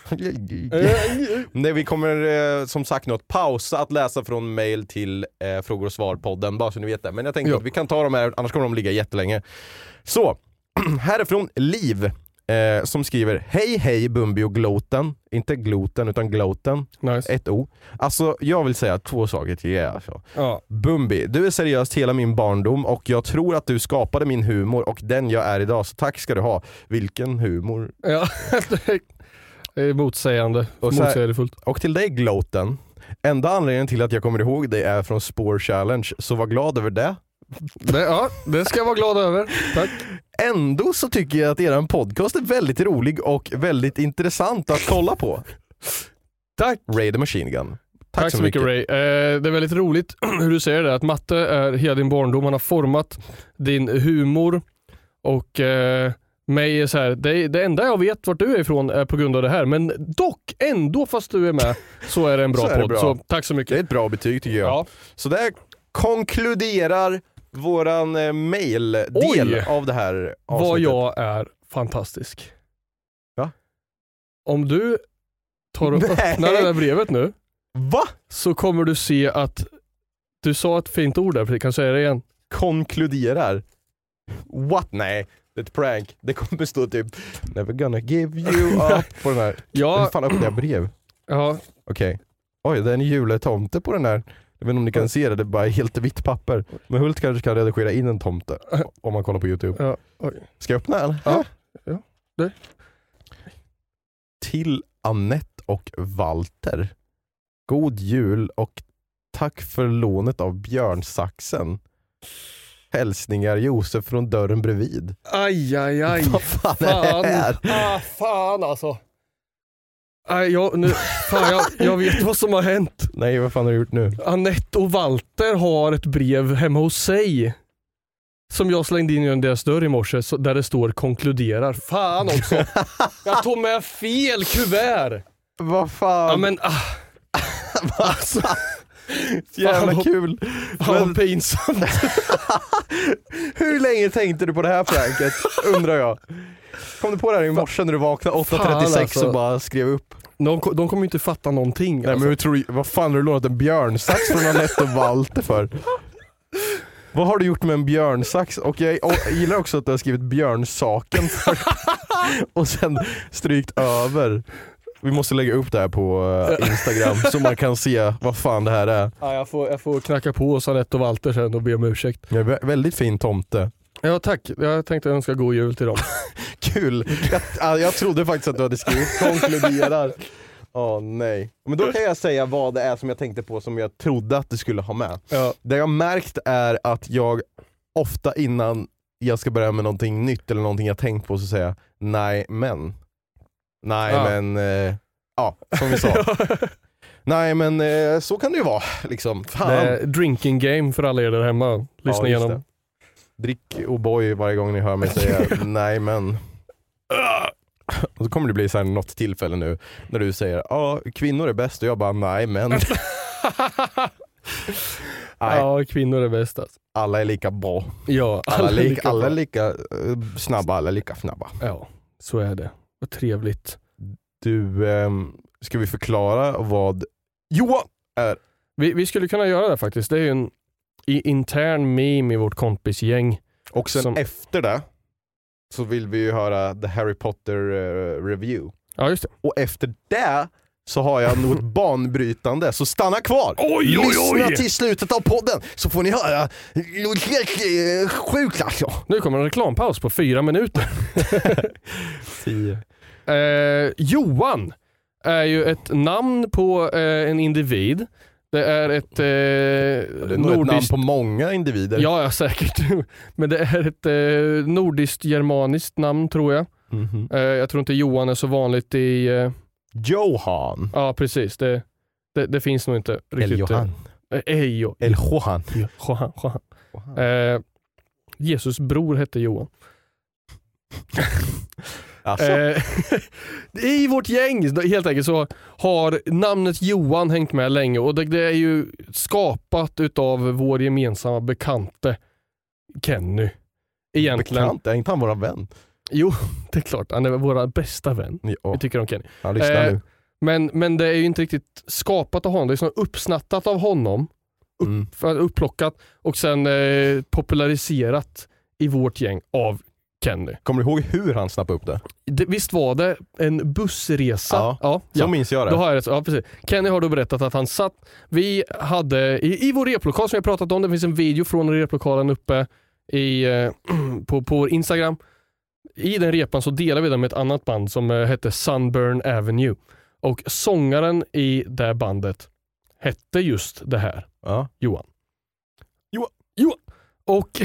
(laughs) Nej, vi kommer eh, som sagt nu att pausa att läsa från mail till eh, frågor och svar-podden, bara så ni vet det. Men jag tänkte Ja. att vi kan ta dem här, annars kommer de ligga jättelänge. Så, (clears throat) härifrån Liv eh, som skriver Hej hej Bumbi och Gloten, inte gloten utan gloten, Nice. ett O. Alltså jag vill säga två saker till er. Alltså. Ja. Bumbi, du är seriöst hela min barndom och jag tror att du skapade min humor och den jag är idag, så tack ska du ha. Vilken humor. ja. (laughs) det är motsägande. Och här- Motsägelsefullt. Och till dig Gloten, enda anledningen till att jag kommer ihåg dig är från Spore Challenge, så var glad över det. Det, ja, det ska jag vara glad över. Tack. Ändå så tycker jag att er podcast är väldigt rolig och väldigt intressant att kolla på. Tack. Ray the Machine Gun. Tack, Tack så mycket Ray. Eh, det är väldigt roligt (clears throat) hur du säger det, att matte är hela din barndom, han har format din humor och eh, mig är så här, det, det enda jag vet vart du är ifrån är på grund av det här, men dock ändå fast du är med (laughs) så är det en bra det podd. Så tack så Det är mycket. ett bra betyg tycker jag. Ja. Så där konkluderar våran eh, mail-del Oj. av det här Vad avsnittet. jag är fantastisk. Va? Om du tar och Nej. (laughs) öppnar det där brevet nu Va? så kommer du se att du sa ett fint ord där, kan jag säga det igen? Konkluderar? What? Nej, det är ett prank. Det kommer stå typ Never gonna give you (laughs) up på den här. Ja. Hur fan öppnar jag brev? Ja, Okej. Oj, det är en juletomte på den här. Jag vet inte om ni kan se det, det är bara helt vitt papper. Men Hult kanske kan redigera in en tomte om man kollar på youtube. ja, oj. Ska jag öppna den? Ja, ja, det. Till Annette och Walter. God jul och tack för lånet av björnsaxen. Hälsningar Josef från dörren bredvid. Aj, aj, aj. Vad fan är det här? Ah, fan alltså. Nej, jag, nu, fan, jag, jag vet vad som har hänt. Nej, vad fan har du gjort nu? Annette och Walter har ett brev hemma hos sig. Som jag slängde in genom deras dörr i morse så- där det står konkluderar. Fan också. (laughs) Jag tog med fel kuvert. Vad fan? Ja men ah, (laughs) alltså. Jävla vad- kul. fan Men- vad pinsamt. (laughs) Hur länge tänkte du på det här pranket? Undrar jag. Kom du på det här i morse när du vaknade 8.36 alltså. och bara skrev upp? De, de kommer ju inte fatta någonting. Nej alltså. men hur tror du, vad fan har du lånat en björnsax från Anette och Walter för? Vad har du gjort med en björnsax? Och jag och jag gillar också att du har skrivit björnsaken för, (laughs) och sen strykt över. Vi måste lägga upp det här på eh, Instagram så man kan se vad fan det här är. Ja, jag, får, jag får knacka på hos Anette och Walter sen och be om ursäkt. Vä- väldigt fin tomte. Ja tack, jag tänkte önska god jul till dem. (laughs) Kul! Jag, ja, jag trodde faktiskt att du hade skrivit konkluderar. Åh nej. Men då kan jag säga vad det är som jag tänkte på som jag trodde att du skulle ha med. Ja. Det jag märkt är att jag ofta innan jag ska börja med någonting nytt eller någonting jag tänkt på så säger jag nej men. Nej Ja. men, eh, ja som vi sa. (laughs) nej men eh, så kan det ju vara liksom. Fan. Det är drinking game för alla er där hemma. Lyssna Ja, igenom. Drick O'boy varje gång ni hör mig säga (laughs) nej men. Och så kommer det bli så här något tillfälle nu när du säger ja kvinnor är bäst och jag bara nej men. (laughs) nej, Ja, kvinnor är bäst alltså. alla är lika bra. Ja, Alla, är är lika, alla är lika eh, snabba, alla är lika snabba. Ja, så är det. Vad trevligt. Du, ehm, ska vi förklara vad Johan är? Vi, vi skulle kunna göra det faktiskt. Det är ju en i, intern meme i vårt kompisgäng. Och sen Som- efter det så vill vi ju höra the Harry Potter eh, review. Ja, just det. Och efter det så har jag något (laughs) banbrytande, så stanna kvar! Oj, oj, oj! Lyssna till slutet av podden så får ni höra något helt eh, sjukt alltså. Nu kommer en reklampaus på fyra minuter. (laughs) Eh, Johan är ju ett namn på eh, en individ. Det är ett Det är eh, nog ett namn nordiskt... på många individer. Ja, ja, säkert. (laughs) Men det är ett eh, nordiskt germaniskt namn tror jag. Mhm. Eh, jag tror inte Johan är så vanligt i... Eh, Johan. ja, precis. Det, det, det finns nog inte riktigt. El Johan. Eh, Ejo. El Johan. Ja, Johan, Johan. Eh, Jesus bror hette Johan. (laughs) Alltså, Eh, (laughs) I vårt gäng helt enkelt så har namnet Johan hängt med länge och det, det är ju skapat utav vår gemensamma bekante Kenny. Egentligen. bekant, är inte han våran vän? Jo, (laughs) det är klart. Han är vår bästa vän. Ja, Vi tycker om Kenny. han lyssnar Eh, nu. Men, men det är ju inte riktigt skapat av honom. Det är snarare uppsnattat av honom. Mm. För- Upplockat och sen eh, populariserat i vårt gäng av Kenny. Kommer du ihåg hur han snappade upp det? Det, visst var det en bussresa? Ja, ja, Så ja. minns jag det. Då har jag det. Ja, precis. Kenny har då berättat att han satt, vi hade i, i vår replokal som jag pratat om, det finns en video från replokalen uppe i, eh, (clears throat) på, på vår Instagram. I den repan så delar vi den med ett annat band som eh, hette Sunburn Avenue. Och sångaren i det bandet hette just det här, Ja. Johan. Johan. Johan. Och (laughs)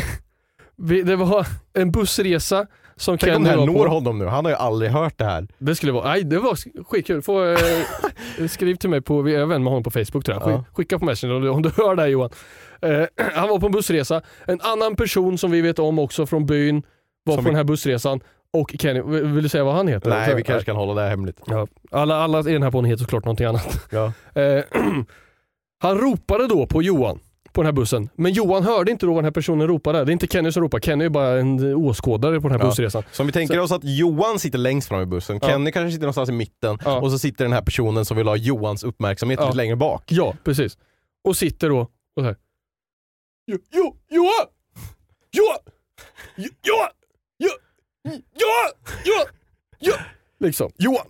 vi, det var en bussresa som Tänk om Kenny det här var når på. honom nu, han har ju aldrig hört det här. Det skulle vara, nej det var skitkul. Få, eh, (laughs) skriv till mig på, vi är vän med honom på Facebook tror jag. Ja. Skicka på Messenger om du, om du hör det här Johan. Eh, (clears throat) han var på en bussresa. En annan person som vi vet om också från byn var Som på vi- den här bussresan. Och Kenny, vill vill du säga vad han heter? Nej, vi kanske kan hålla det här hemligt. Ja. Alla, alla i den här podden heter såklart någonting annat. Ja. Eh, (clears throat) han ropade då på Johan på den här bussen. Men Johan hörde inte då vad den här personen ropade. Det är inte Kenny som ropar. Kenny är bara en åskådare på den här Ja. bussresan. Så om vi tänker oss att Johan sitter längst fram i bussen, Ja. Kenny kanske sitter någonstans i mitten Ja. och så sitter den här personen som vill ha Johans uppmärksamhet Ja. lite längre bak. Ja, precis. Och sitter då och så här. Jo, jo, Johan! Johan! Ja! Ja! Ja! Ja! Liksom. Johan!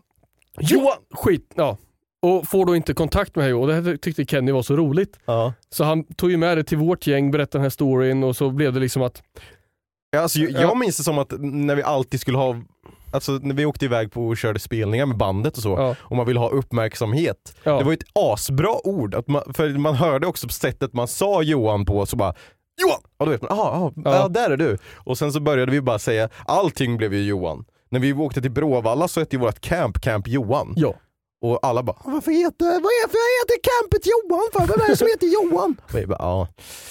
Johan! Skit, ja. Och får då inte kontakt med och det här tyckte Kenny var så roligt. Ja. Så han tog ju med det till vårt gäng, berättade den här storyn och så blev det liksom att Ja, Alltså, jag, jag minns det som att när vi alltid skulle ha, alltså när vi åkte iväg på och körde spelningar med bandet och så, Ja. och man ville ha uppmärksamhet. Ja. Det var ju ett asbra ord, att man, för man hörde också på sättet man sa Johan på, så bara Johan! Och då vet man, aha, ja. Ja. där är du. Och sen så började vi bara säga, allting blev ju Johan. När vi åkte till Bråvalla så hette ju vårt camp Camp Johan. ja. Och alla bara, varför heter, vad är, varför heter campet Johan för? Vem är det som heter Johan? Och bara, ja.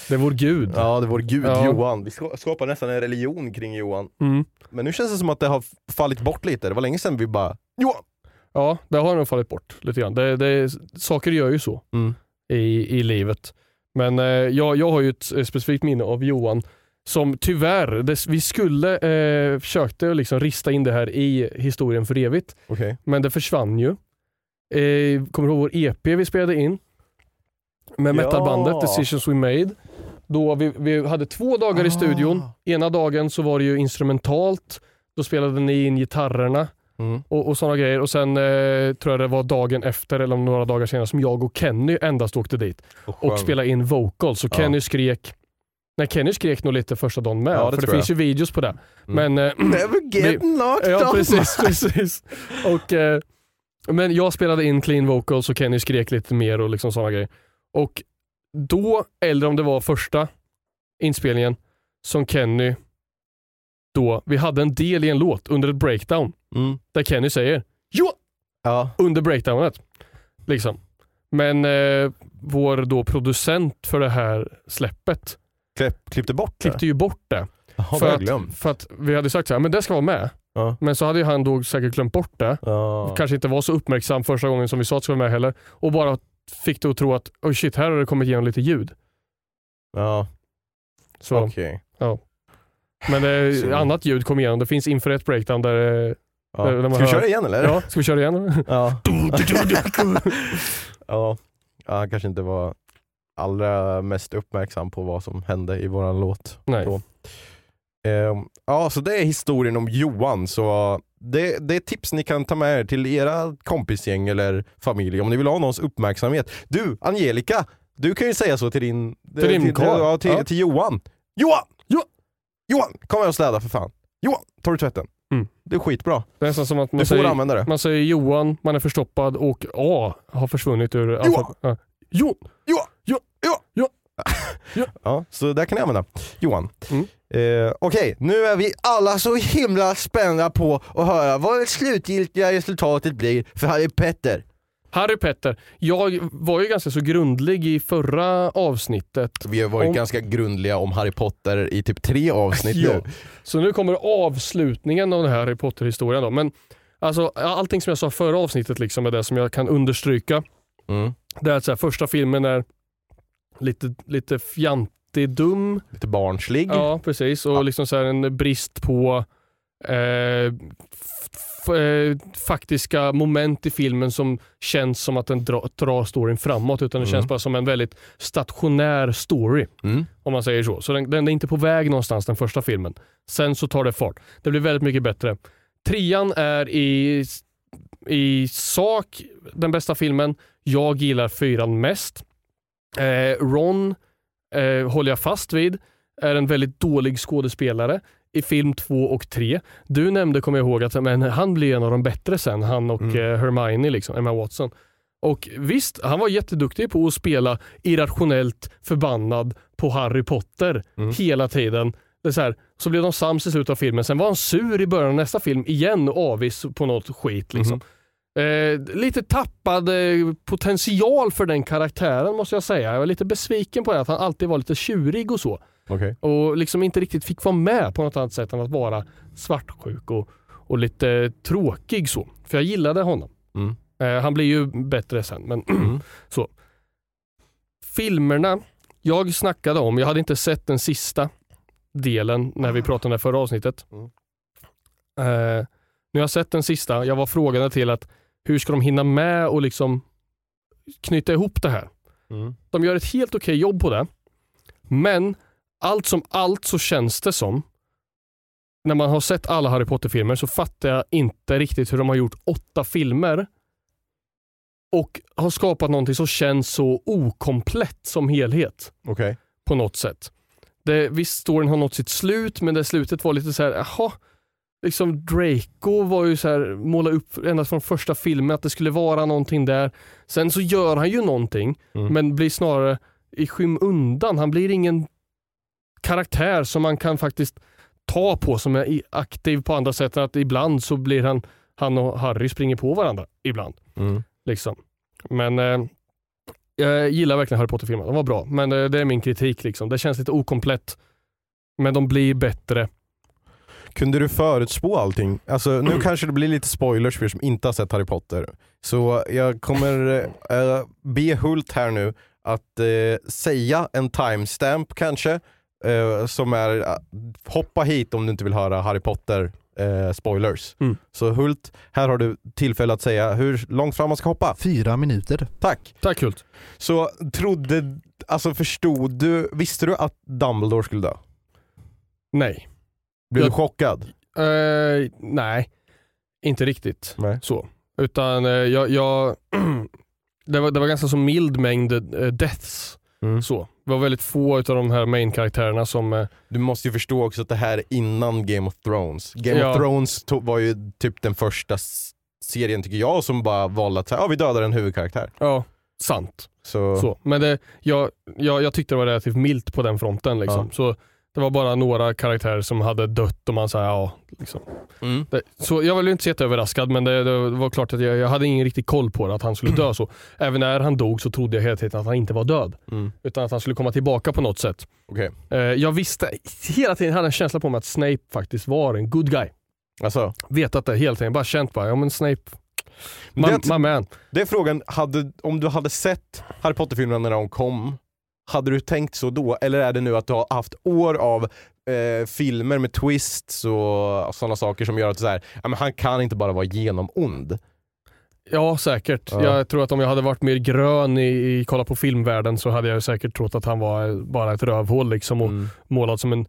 Det är vår gud. ja, det är vår gud Ja. Johan. Vi ska- skapar nästan en religion kring Johan. Mm. Men nu känns det som att det har fallit bort lite. Det var länge sedan vi bara Johan! Ja, det har nog fallit bort lite grann. Det, det, saker gör ju så Mm. i, i livet. Men eh, jag, jag har ju ett specifikt minne av Johan som tyvärr, det, vi skulle eh, försökte liksom rista in det här i historien för evigt, Okej. men det försvann ju. Eh, kommer du ihåg vår EP vi spelade in? Med Ja. metalbandet Decisions We Made. Då vi, vi hade två dagar i Ah. studion. Ena dagen så var det ju instrumentalt. Då spelade ni in gitarrerna Mm. och, och sådana grejer. Och sen eh, tror jag det var dagen efter eller några dagar senare som jag och Kenny endast åkte dit och sjöng. spelade in vocals. Så Ja. Kenny skrek Nej Kenny skrek nog lite första dagen med, Ja, det för det finns ju videos på det. Men, eh, Never get knocked ja precis, (laughs) precis. Och, eh, men jag spelade in clean vocals och Kenny skrek lite mer och liksom sådana grejer. Och då, eller om det var första inspelningen, som Kenny då, vi hade en del i en låt under ett breakdown Mm. där Kenny säger ja Ja. under breakdownet. Liksom. Men eh, vår då producent för det här släppet Klipp, klippte bort det? klippte ju bort det. Jaha, för, jag att, glömt. för att vi hade sagt så här, men det ska vara med. Ja. Men så hade ju han då säkert glömt bort det. Ja. Kanske inte var så uppmärksam första gången som vi sa att det skulle vara med heller. Och bara fick det att tro att oj shit, här har det kommit igenom lite ljud. Ja, Så, okej. Men eh, Så. annat ljud kom igenom. Det finns inför ett breakdown där... eh, Ja. Där- där man Ska vi hör- köra igen eller? Ja, ska vi köra igen? Ja. (laughs) ja. ja, han kanske inte var allra mest uppmärksam på vad som hände i våran låt. Nej. Då. Ehm, ja, så det är historien om Johan. Så det, det är tips ni kan ta med er till era kompisgäng eller familj om ni vill ha någons uppmärksamhet. Du, Angelica, du kan ju säga så till din... Till din till, karl. ja, till, Ja. till Johan. Johan! Jo- Johan, kom här och städa för fan. Johan, tar du tvätten? Mm. Det är skitbra. Det är nästan som att man Du får säger, använda det. man säger Johan, man är förstoppad och A har försvunnit ur alfabet- Ja. Jo, Johan! Jo! Jo! Jo! (laughs) Ja, så där kan ni använda. Johan. Mm. Eh, Okej, nu är vi alla så himla spända på att höra vad det slutgiltiga resultatet blir för Harry Petter. Harry Petter. Jag var ju ganska så grundlig i förra avsnittet. Vi har varit Om- ganska grundliga om Harry Potter i typ tre avsnitt (laughs) Ja. nu. Så nu kommer avslutningen av den här Harry Potter-historien. Då. Men alltså, allting som jag sa förra avsnittet liksom är det som jag kan understryka. Mm. Det är att så här, första filmen är lite, lite fjantig, dum. Lite barnslig. Ja, precis. Och Ja. liksom så en brist på eh, eh, faktiska moment i filmen som känns som att den dra, drar storyn framåt. Utan det Mm. känns bara som en väldigt stationär story. Mm. Om man säger så. Så den, den är inte på väg någonstans den första filmen. Sen så tar det fart. Det blir väldigt mycket bättre. Trean är i, i sak den bästa filmen. Jag gillar fyran mest. Eh, Ron eh, håller jag fast vid. Är en väldigt dålig skådespelare i film två och tre. Du nämnde, kommer jag ihåg, att men, han blir en av de bättre sen. Han och Mm. eh, Hermione, liksom, Emma Watson. Och visst, han var jätteduktig på att spela irrationellt förbannad på Harry Potter Mm. hela tiden. Det så, här, så blev de sams i slutet av filmen, sen var han sur i början av nästa film igen och avis på något skit. Liksom. Eh, lite tappad eh, potential för den karaktären måste jag säga. Jag var lite besviken på det, att han alltid var lite tjurig och så. Okej. Och liksom inte riktigt fick vara med på något annat sätt än att vara svartsjuk och, och lite tråkig så. För jag gillade honom. Mm. Eh, han blir ju bättre sen. Men (clears throat) Mm. så. Filmerna jag snackade om, jag hade inte sett den sista delen när vi pratade om det förra avsnittet. Mm. Nu har jag sett den sista, jag var frågande till att hur ska de hinna med och liksom knyta ihop det här? Mm. De gör ett helt okej jobb på det. Men allt som allt så känns det som när man har sett alla Harry Potter-filmer så fattar jag inte riktigt hur de har gjort åtta filmer och har skapat någonting som känns så okomplett som helhet Okej. på något sätt. Det, visst, storyn har nått sitt slut, men det slutet var lite så här, jaha. Liksom Draco var ju så här, måla upp ända från första filmen att det skulle vara någonting där. Sen så gör han ju någonting, Mm. men blir snarare i skymundan. Han blir ingen karaktär som man kan faktiskt ta på som är aktiv på andra sätt än att ibland så blir han, han och Harry springer på varandra ibland. Mm. Liksom. Men eh, jag gillar verkligen Harry Potter-filmerna. De var bra, men eh, det är min kritik. Liksom. Det känns lite okomplett. Men de blir bättre. Kunde du förutspå allting? Alltså nu kanske det blir lite spoilers för er som inte har sett Harry Potter. Så jag kommer eh, be Hult här nu att eh, säga en timestamp kanske, eh, som är hoppa hit om du inte vill höra Harry Potter eh, spoilers. Mm. Så Hult, här har du tillfälle att säga hur långt fram man ska hoppa. Fyra minuter. Tack! Tack Hult. Så trodde, alltså förstod du, visste du att Dumbledore skulle dö? Nej. Blev du Jag- chockad? Eh, nej, inte riktigt Nej. så. Utan eh, jag, jag (clears throat) det, var, det var ganska så mild mängd eh, deaths. Mm. Så. Det var väldigt få av de här main-karaktärerna som eh, Du måste ju förstå också att det här är innan Game of Thrones. Game Ja. of Thrones var ju typ den första serien tycker jag som bara valde att säga, ja vi dödar en huvudkaraktär. Ja, sant. Så, Så. Men det, jag, jag, jag tyckte det var relativt milt på den fronten. Liksom. Så det var bara några karaktärer som hade dött och man sa ja. Liksom. Mm. Det, så jag var väl inte så jätteöverraskad men det, det var klart att jag, jag hade ingen riktig koll på det, att han skulle dö så. Även när han dog så trodde jag hela tiden att han inte var död. Mm. Utan att han skulle komma tillbaka på något sätt. Okej. Eh, jag visste, hela tiden hade en känsla på mig att Snape faktiskt var en good guy. Alltså, Vetat det hela tiden, bara känt bara, ja men Snape, my, det- my man. det är frågan, hade, om du hade sett Harry Potter-filmerna när de kom, hade du tänkt så då? Eller är det nu att du har haft år av eh, filmer med twists och sådana saker som gör att så här, ja, men han kan inte bara vara genom ond? Ja säkert. Ja. Jag tror att om jag hade varit mer grön i, i kolla på filmvärlden så hade jag säkert trott att han var bara ett rövhål liksom och Mm. målad som en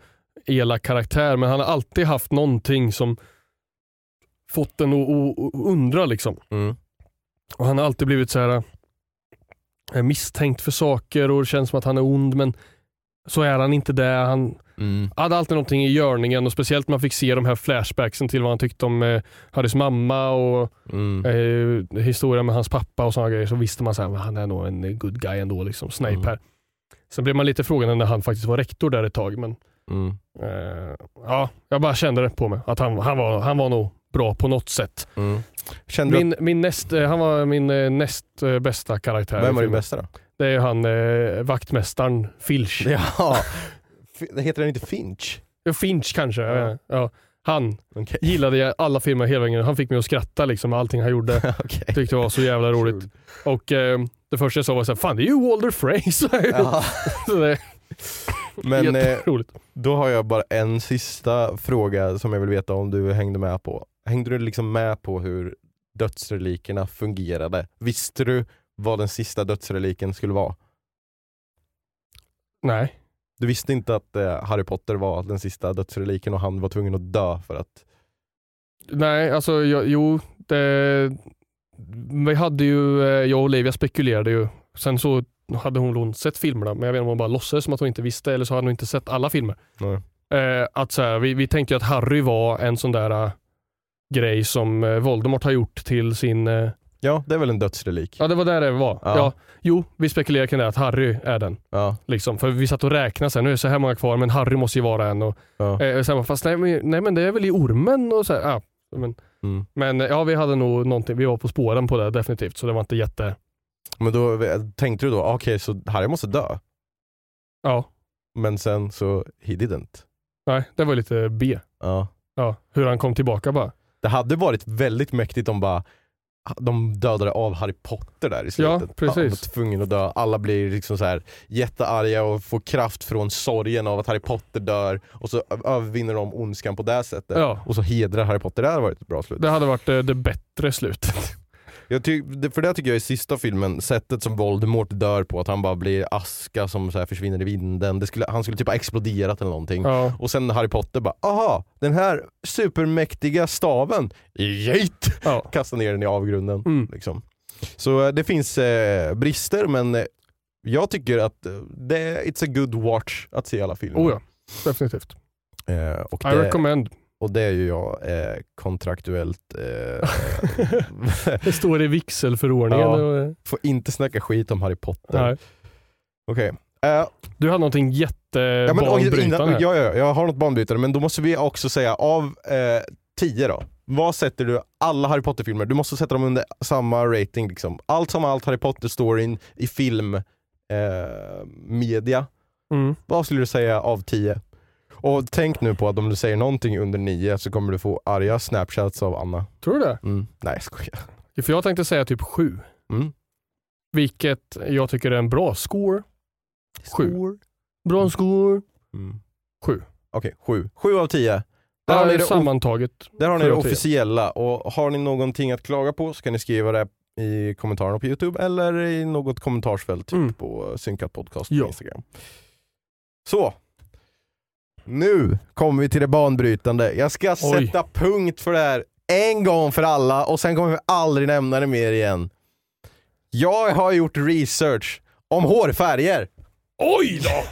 elak karaktär. Men han har alltid haft någonting som fått en att undra liksom. Mm. Och han har alltid blivit så här eh, misstänkt för saker och det känns som att han är ond men så är han inte det. Han Mm. hade alltid någonting i görningen och speciellt när man fick se de här flashbacksen till vad han tyckte om eh, Harrys mamma och Mm. eh, historien med hans pappa och sådana grejer så visste man att han är nog en good guy ändå, liksom, Snape Mm. här. Sen blev man lite frågande när han faktiskt var rektor där ett tag men Mm. Eh, ja, jag bara kände det på mig att han, han, var, han var nog bra på något sätt. Mm. Kände du Min, min näst, eh, han var min eh, näst eh, bästa karaktär. vem var din bästa då? Det är han eh, vaktmästaren Filch. (laughs) Ja, heter den inte Finch? Ja, Finch kanske. Ja. Ja. Han Okej. gillade jag alla filmer hela vägen. Han fick mig att skratta liksom allting han gjorde. (laughs) Okej. Tyckte det var så jävla roligt. Och eh, det första jag sa var såhär, fan det är ju Walter Frey. (laughs) Men eh, då har jag bara en sista fråga som jag vill veta om du hängde med på. Hängde du liksom med på hur dödsrelikerna fungerade? Visste du vad den sista dödsreliken skulle vara? Nej. Du visste inte att eh, Harry Potter var den sista dödsreliken och han var tvungen att dö för att... Nej, alltså jag, jo, det, vi hade ju, eh, jag och Olivia spekulerade ju. Sen så hade hon, hon sett filmerna, men jag vet inte om hon bara låtsades som att hon inte visste, eller så hade hon inte sett alla filmer. Eh, att så här, vi, vi tänkte ju att Harry var en sån där eh, grej som eh, Voldemort har gjort till sin... Eh, Ja, det är väl en dödsrelik? ja, det var där det var. Ja. Ja. jo, vi spekulerade kring det, att Harry är den. Ja. Liksom. För vi satt och räknade sen, nu är det så här många kvar, men Harry måste ju vara en. Och, ja. eh, sen, bara, fast nej, men- nej men det är väl i ormen och så här, ja. Men, Mm. men ja, vi hade nog någonting, vi var på spåren på det definitivt, så det var inte jätte... Men då tänkte du då, ah, okej så Harry måste dö? Ja, Men sen så, he didn't. nej, det var lite B. Ja. Ja, hur han kom tillbaka bara. Det hade varit väldigt mäktigt om bara de dödade av Harry Potter där i slutet. Ja, precis. Han var tvungen att dö. Alla blir liksom så här jättearga och får kraft från sorgen av att Harry Potter dör och så övervinner de ondskan på det sättet. Ja. Och så hedrar Harry Potter. Det hade varit ett bra slut. Det hade varit eh, det bättre slutet. (laughs) Jag ty- för det tycker jag i sista filmen, sättet som Voldemort dör på, att han bara blir aska som så här försvinner i vinden. Skulle, han skulle typ ha exploderat eller någonting. Ja. Och sen Harry Potter bara, aha, den här supermäktiga staven, geit! Ja. (laughs) Kasta ner den i avgrunden. Mm. Liksom. Så eh, det finns eh, brister men eh, jag tycker att eh, det, it's a good watch att se alla filmer. Oh ja, definitivt. Eh, I det, recommend. Och det är ju jag eh, kontraktuellt, eh, (laughs) Det står i vigselförordningen. Ja. och, får inte snacka skit om Harry Potter. Okej. Eh, Du hade någonting ja, men, jättebanbrytande här. ja, ja, jag har något banbrytare men då måste vi också säga av eh, 10 då, vad sätter du alla Harry Potter-filmer? Du måste sätta dem under samma rating liksom. Allt som allt Harry Potter-storyn i film, eh, media. Mm. Vad skulle du säga av 10? Och tänk nu på att om du säger någonting under 9 så kommer du få arga snapchats av Anna. Tror du det? Mm. Nej jag skojar. För jag tänkte säga typ sju. Mm. Vilket jag tycker är en bra score. Sju. Score. Bra score. Mm. Sju. Okej, 7. 7 av 10. Där har ni det sammantaget. Där har ni Sju det tio. officiella och har ni någonting att klaga på så kan ni skriva det i kommentarerna på Youtube eller i något kommentarsfält typ Mm. på Synkat Podcast på Ja. Instagram. Så. Nu kommer vi till det banbrytande. Jag ska Oj. sätta punkt för det här en gång för alla och sen kommer vi aldrig nämna det mer igen. Jag har gjort research om hårfärger. Oj då!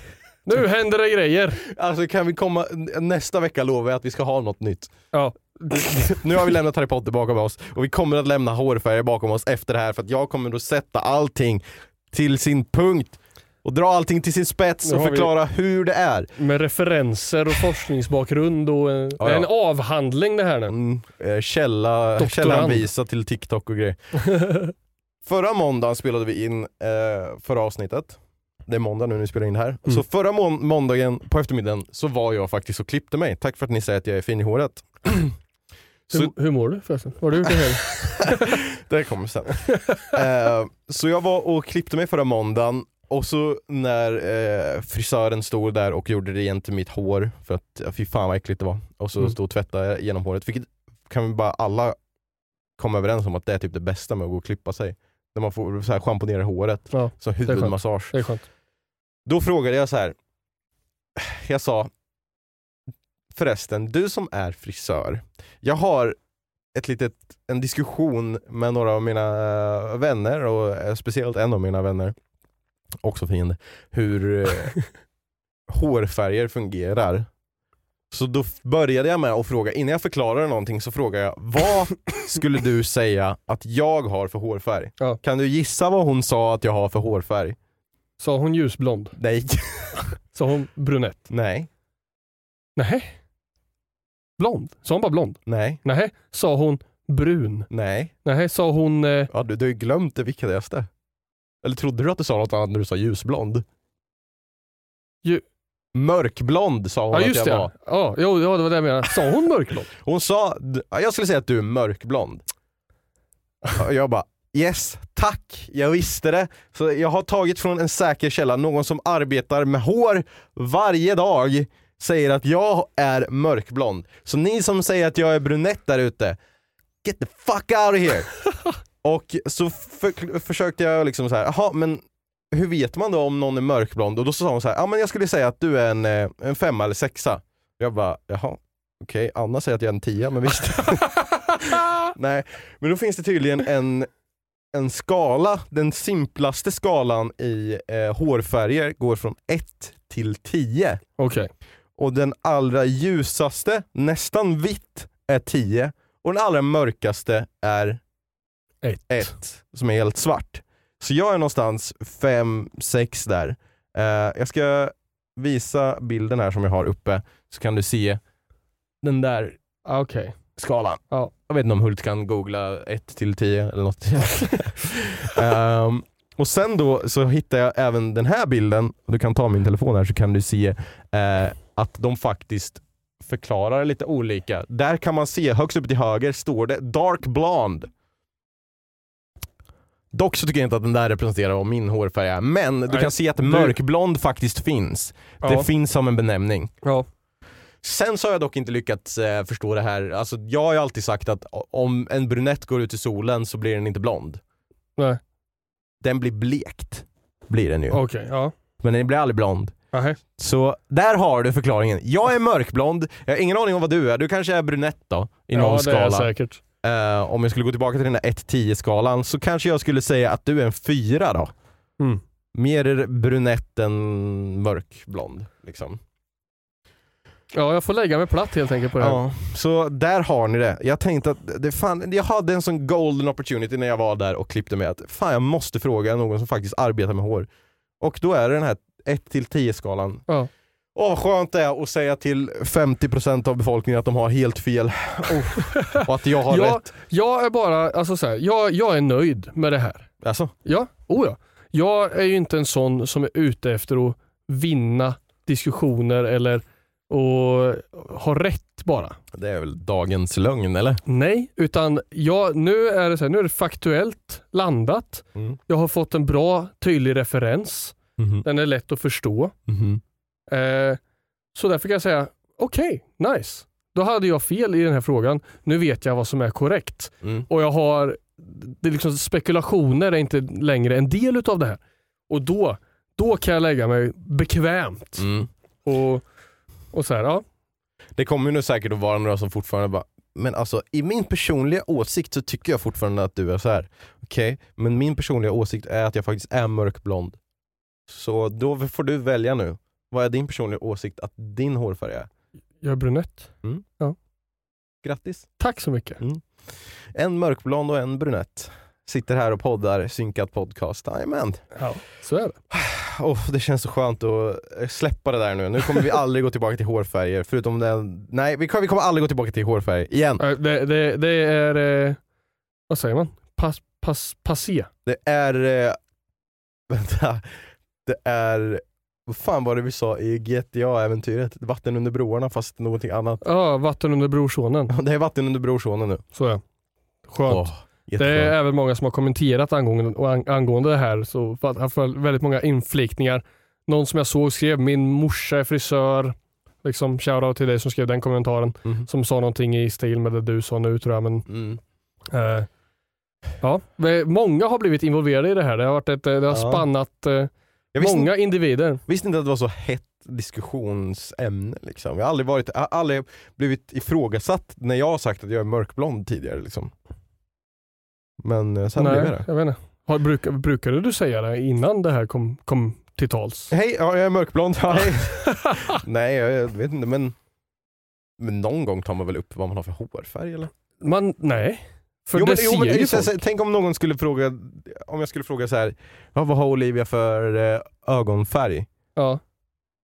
(laughs) Nu händer det grejer. Alltså kan vi komma, nästa vecka lovar jag att vi ska ha något nytt. Ja. (laughs) Nu har vi lämnat Harry Potter bakom oss och vi kommer att lämna hårfärger bakom oss efter det här för att jag kommer att sätta allting till sin punkt och dra allting till sin spets och förklara hur det är. Med referenser och forskningsbakgrund och en, Ja, ja. en avhandling det här nu. Mm, eh, källa, källanvisa till TikTok och grejer. (laughs) Förra måndagen spelade vi in eh, förra avsnittet. Det är måndag nu när vi spelar in det här. Mm. Så förra mån- måndagen på eftermiddagen så var jag faktiskt och klippte mig. Tack för att ni säger att jag är fin i håret. (clears throat) Så- Hur, hur mår du förresten? Vad har du gjort i helgen? (laughs) Det kommer sen. eh, så jag var och klippte mig förra måndagen och så när eh, frisören stod där och gjorde rent mitt hår, för att ja, fy fan vad äckligt det var, och så Mm. stod och tvättade genom håret, vilket kan vi bara alla komma överens om att det är typ det bästa med att gå och klippa sig. När man får så här schamponera håret, Ja, så det skönt. Då frågade jag så här. jag sa förresten, du som är frisör, jag har ett litet, en diskussion med några av mina vänner och eh, speciellt en av mina vänner, också fiende, hur eh, (laughs) hårfärger fungerar. Så då började jag med att fråga, innan jag förklarade någonting så frågade jag, vad (coughs) skulle du säga att jag har för hårfärg? Ja. Kan du gissa vad hon sa att jag har för hårfärg? Sa hon ljusblond? Nej. (laughs) Sa hon brunett? Nej. Nej. Blond? Sa hon bara blond? Nej. Nej. Sa hon brun? Nej. Nej. Sa hon... Eh, Ja, du, du har ju glömt det viktigaste. Eller trodde du att du sa något annat när du sa ljusblond? Ju- Mörkblond sa hon ja att jag det. var. Ja, jo, ja, det var det jag menade. Sa hon mörkblond? (laughs) Hon sa, ja, jag skulle säga att du är mörkblond. Och jag bara, yes, tack, jag visste det. Så jag har tagit från en säker källa, någon som arbetar med hår varje dag, säger att jag är mörkblond. Så ni som säger att jag är brunett där ute, get the fuck out of here! (laughs) Och så för, försökte jag liksom så här, jaha men hur vet man då om någon är mörkblond? Och då sa hon så här, ja men jag skulle säga att du är en, eh, en femma eller sexa. Jag bara, jaha, okej, Anna säger att jag är en tia, men visst. (laughs) Nej, men då finns det tydligen en, en skala, den simplaste skalan i eh, hårfärger går från 1 till 10. Okej. Och den allra ljusaste, nästan vitt, är 10. Och den allra mörkaste är Ett. 1, som är helt svart. Så jag är någonstans 5-6 där. Eh, jag ska visa bilden här som jag har uppe, så kan du se den där Ah, Okej. skalan. Ja. Jag vet inte om Hult kan googla 1 till 10 eller något. (laughs) Ehm, och sen då så hittar jag även den här bilden, du kan ta min telefon här så kan du se eh, att de faktiskt förklarar lite olika. Där kan man se, högst upp till höger står det dark blonde. Dock så tycker jag inte att den där representerar vad min hårfärg är, men du Nej, kan se att mörkblond faktiskt finns. Det Ja. finns som en benämning. Ja. Sen så har jag dock inte lyckats eh, förstå det här, alltså jag har ju alltid sagt att om en brunett går ut i solen så blir den inte blond. Nej. Den blir blekt, blir den ju. Okej, ja. Men den blir aldrig blond. Nähä. Så där har du förklaringen. Jag är mörkblond, jag har ingen aning om vad du är. Du kanske är brunett då? I någon Ja, det är jag skala. säkert. Eh, om jag skulle gå tillbaka till den där 1-10 skalan så kanske jag skulle säga att du är en fyra då. Mm. Mer brunett än mörkblond. Liksom. Ja, jag får lägga mig platt helt enkelt på det här. Ja, så där har ni det. Jag tänkte att det fan, jag hade en sån golden opportunity när jag var där och klippte mig att fan jag måste fråga någon som faktiskt arbetar med hår. Och då är det den här 1-10 skalan. Ja. Åh skönt det är att säga till 50% av befolkningen att de har helt fel. Oh. och att jag har Jag, rätt. jag är bara, alltså så här, jag, jag är nöjd med det här. Alltså, Ja, oh ja. Jag är ju inte en sån som är ute efter att vinna diskussioner eller att ha rätt bara. det är väl dagens lögn eller? Nej, utan jag, nu, är det så här, nu är det faktuellt landat. Mm. Jag har fått en bra, tydlig referens. Mhm. Den är lätt att förstå. Mhm. Eh, så därför kan jag säga, okej, nice. Då hade jag fel i den här frågan. Nu vet jag vad som är korrekt. Mm. Och jag har, det är liksom spekulationer är inte längre en del utav det här. Och då, då kan jag lägga mig bekvämt. Mm. Och, och så här, ja. Det kommer ju nu säkert att vara några som fortfarande bara men alltså i min personliga åsikt så tycker jag fortfarande att du är så här. Okej, men min personliga åsikt är att jag faktiskt är mörkblond. Så då får du välja nu. Vad är din personliga åsikt att din hårfärg är? Jag är brunett. Grattis! Tack så mycket. En mörkblond och en brunett. Sitter här och poddar, synkat podcast. Jajamän. Ja, så är det. (sighs) Oh, det känns så skönt att eh, släppa det där nu. Nu kommer vi aldrig gå tillbaka till hårfärger. Förutom den... Nej, vi kommer, vi kommer aldrig gå tillbaka till hårfärg igen. Eh, Det, det, det är, eh, vad säger man? Pass, pass, passé. Det är... Eh, (laughs) vänta. Det är... Vad fan var det vi sa i GTA-äventyret? Vatten under broarna fast någonting annat. Ja, vatten under brorsonen. (laughs) Det är vatten under brorsonen nu. Så det. Skönt. Åh, Det är även många som har kommenterat angående, angående det här. Så väldigt många inflikningar. Någon som jag såg skrev min morsa är frisör. Liksom shoutout till dig som skrev den kommentaren. Mhm. Som sa någonting i stil med det du sa nu tror jag. Men, Mm. eh, ja. Många har blivit involverade i det här. Det har, varit ett, det har Ja. spannat eh, Jag visste, många individer. visste inte att det var så hett diskussionsämne. Liksom. Jag, har aldrig varit, jag har aldrig blivit ifrågasatt när jag har sagt att jag är mörkblond tidigare. Liksom. Men eh, sen blev jag det. jag vet inte. Har, brukar, brukade du säga det innan det här kom, kom till tals? Hej, ja, jag är mörkblond. Ja. (laughs) Nej, jag vet inte men, men någon gång tar man väl upp vad man har för hårfärg eller? Man, nej. För jo, det men, ser jo, men, ju så, så, Tänk om någon skulle fråga, om jag skulle fråga så här, ja, vad har Olivia för eh, ögonfärg? Ja.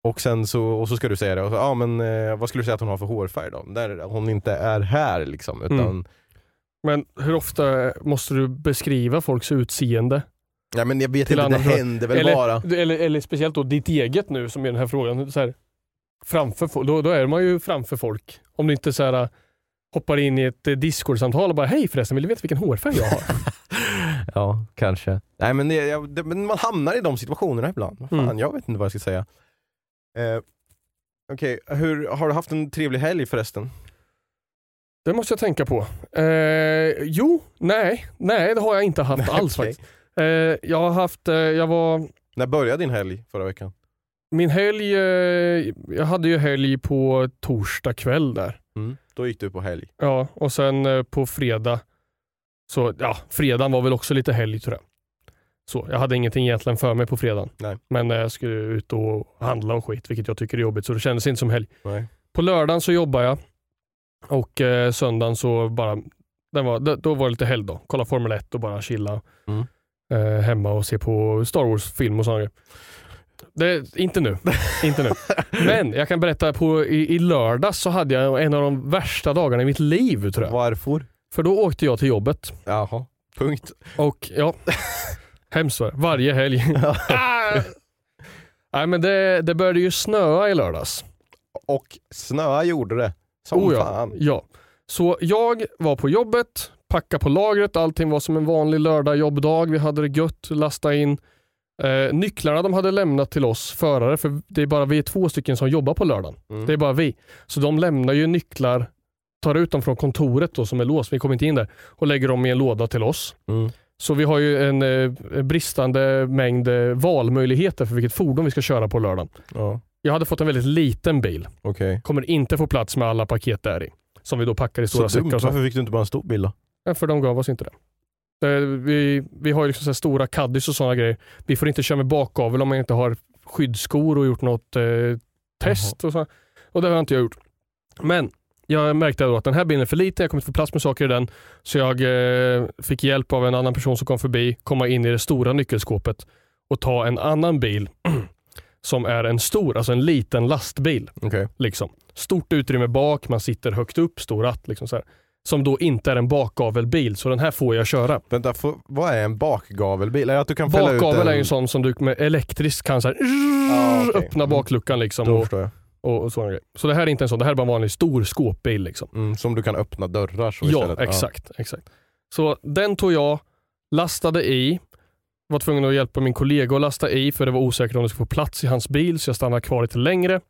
Och sen så, och så ska du säga det, och så, ja men eh, vad skulle du säga att hon har för hårfärg då? Där hon inte är här liksom, utan Mm. Men hur ofta måste du beskriva folks utseende? Ja men jag vet inte, det händer väl eller, bara. Eller, eller speciellt då ditt eget nu som är den här frågan. Så här, framför, då, då är man ju framför folk. Om du inte så här, hoppar in i ett eh, Discord-samtal och bara hej förresten, vill du veta vilken hårfärg jag har? (laughs) ja, kanske. Nej men, det, jag, det, men man hamnar i de situationerna ibland. Vad fan, Mm. jag vet inte vad jag ska säga. Eh, Okej, hur har du haft en trevlig helg förresten? Det måste jag tänka på. Eh, jo, nej, nej det har jag inte haft (laughs) alls Okej. faktiskt. Eh, jag har haft, eh, jag var, När började din helg förra veckan? min helg, eh, jag hade ju helg på torsdag kväll där. Mm. Då gick du på helg. Ja, och sen eh, på fredag, så ja, fredagen var väl också lite helg tror jag. Så, jag hade ingenting egentligen för mig på fredagen. Nej. Men eh, jag skulle ut och handla och skit, vilket jag tycker är jobbigt, så det kändes inte som helg. Nej. På lördagen så jobbar jag och eh, söndagen så bara, den var, då- då var det lite helgdag. Kolla Formel 1 och bara chilla Mm. eh, hemma och se på Star Wars-film och sådana grejer. Det, inte nu. inte nu. (laughs) Men jag kan berätta, på, i, i lördags så hade jag en av de värsta dagarna i mitt liv tror jag. Varför? För då åkte jag till jobbet Jaha, punkt. och ja, (laughs) hemskt var det. Varje helg. (laughs) ah! Nej men det, det började ju snöa i lördags. Och snöa gjorde det. Som Oh ja, fan. ja. Så jag var på jobbet, packade på lagret, allting var som en vanlig lördag jobbdag. Vi hade det gött, lasta in Eh, nycklarna de hade lämnat till oss förare, för det är bara vi är två stycken som jobbar på lördagen. Mm. Det är bara vi. Så de lämnar ju nycklar, tar ut dem från kontoret då, som är låst, vi kommer inte in där, och lägger dem i en låda till oss. Mm. Så vi har ju en eh, bristande mängd eh, valmöjligheter för vilket fordon vi ska köra på lördagen. Ja, Jag hade fått en väldigt liten bil, okej. kommer inte få plats med alla paket där i. Som vi då packar i stora Så dumt, säckar. så. varför fick du inte bara en stor bil då? Ja, För de gav oss inte det. Det vi, vi har ju liksom så stora caddis och sådana grejer. Vi får inte köra med bakgavel om man inte har skyddsskor och gjort något eh, test. Och, så. och det har inte jag gjort. Men jag märkte då att den här bilen är för liten, jag kommer inte få plats med saker i den. Så jag eh, fick hjälp av en annan person som kom förbi, komma in i det stora nyckelskåpet och ta en annan bil (clears throat) som är en stor, alltså en liten lastbil. Okej. Liksom. Stort utrymme bak, man sitter högt upp, stor ratt. Liksom så här. Som då inte är en bakgavelbil, så den här får jag köra. Vänta, får, vad är en bakgavelbil? Är att du kan Bakgavel en... är ju en sån som du med elektriskt kan så här, Ah, okej. öppna Mm. bakluckan liksom. Då Och, jag. och, och sådana. Så det här är inte en sån, det här är bara en vanlig stor skåpbil. Liksom. Mm, som du kan öppna dörrar så Ja, istället. exakt, exakt. Så den tog jag, lastade i, var tvungen att hjälpa min kollega att lasta i för det var osäkert om det skulle få plats i hans bil så jag stannade kvar lite längre.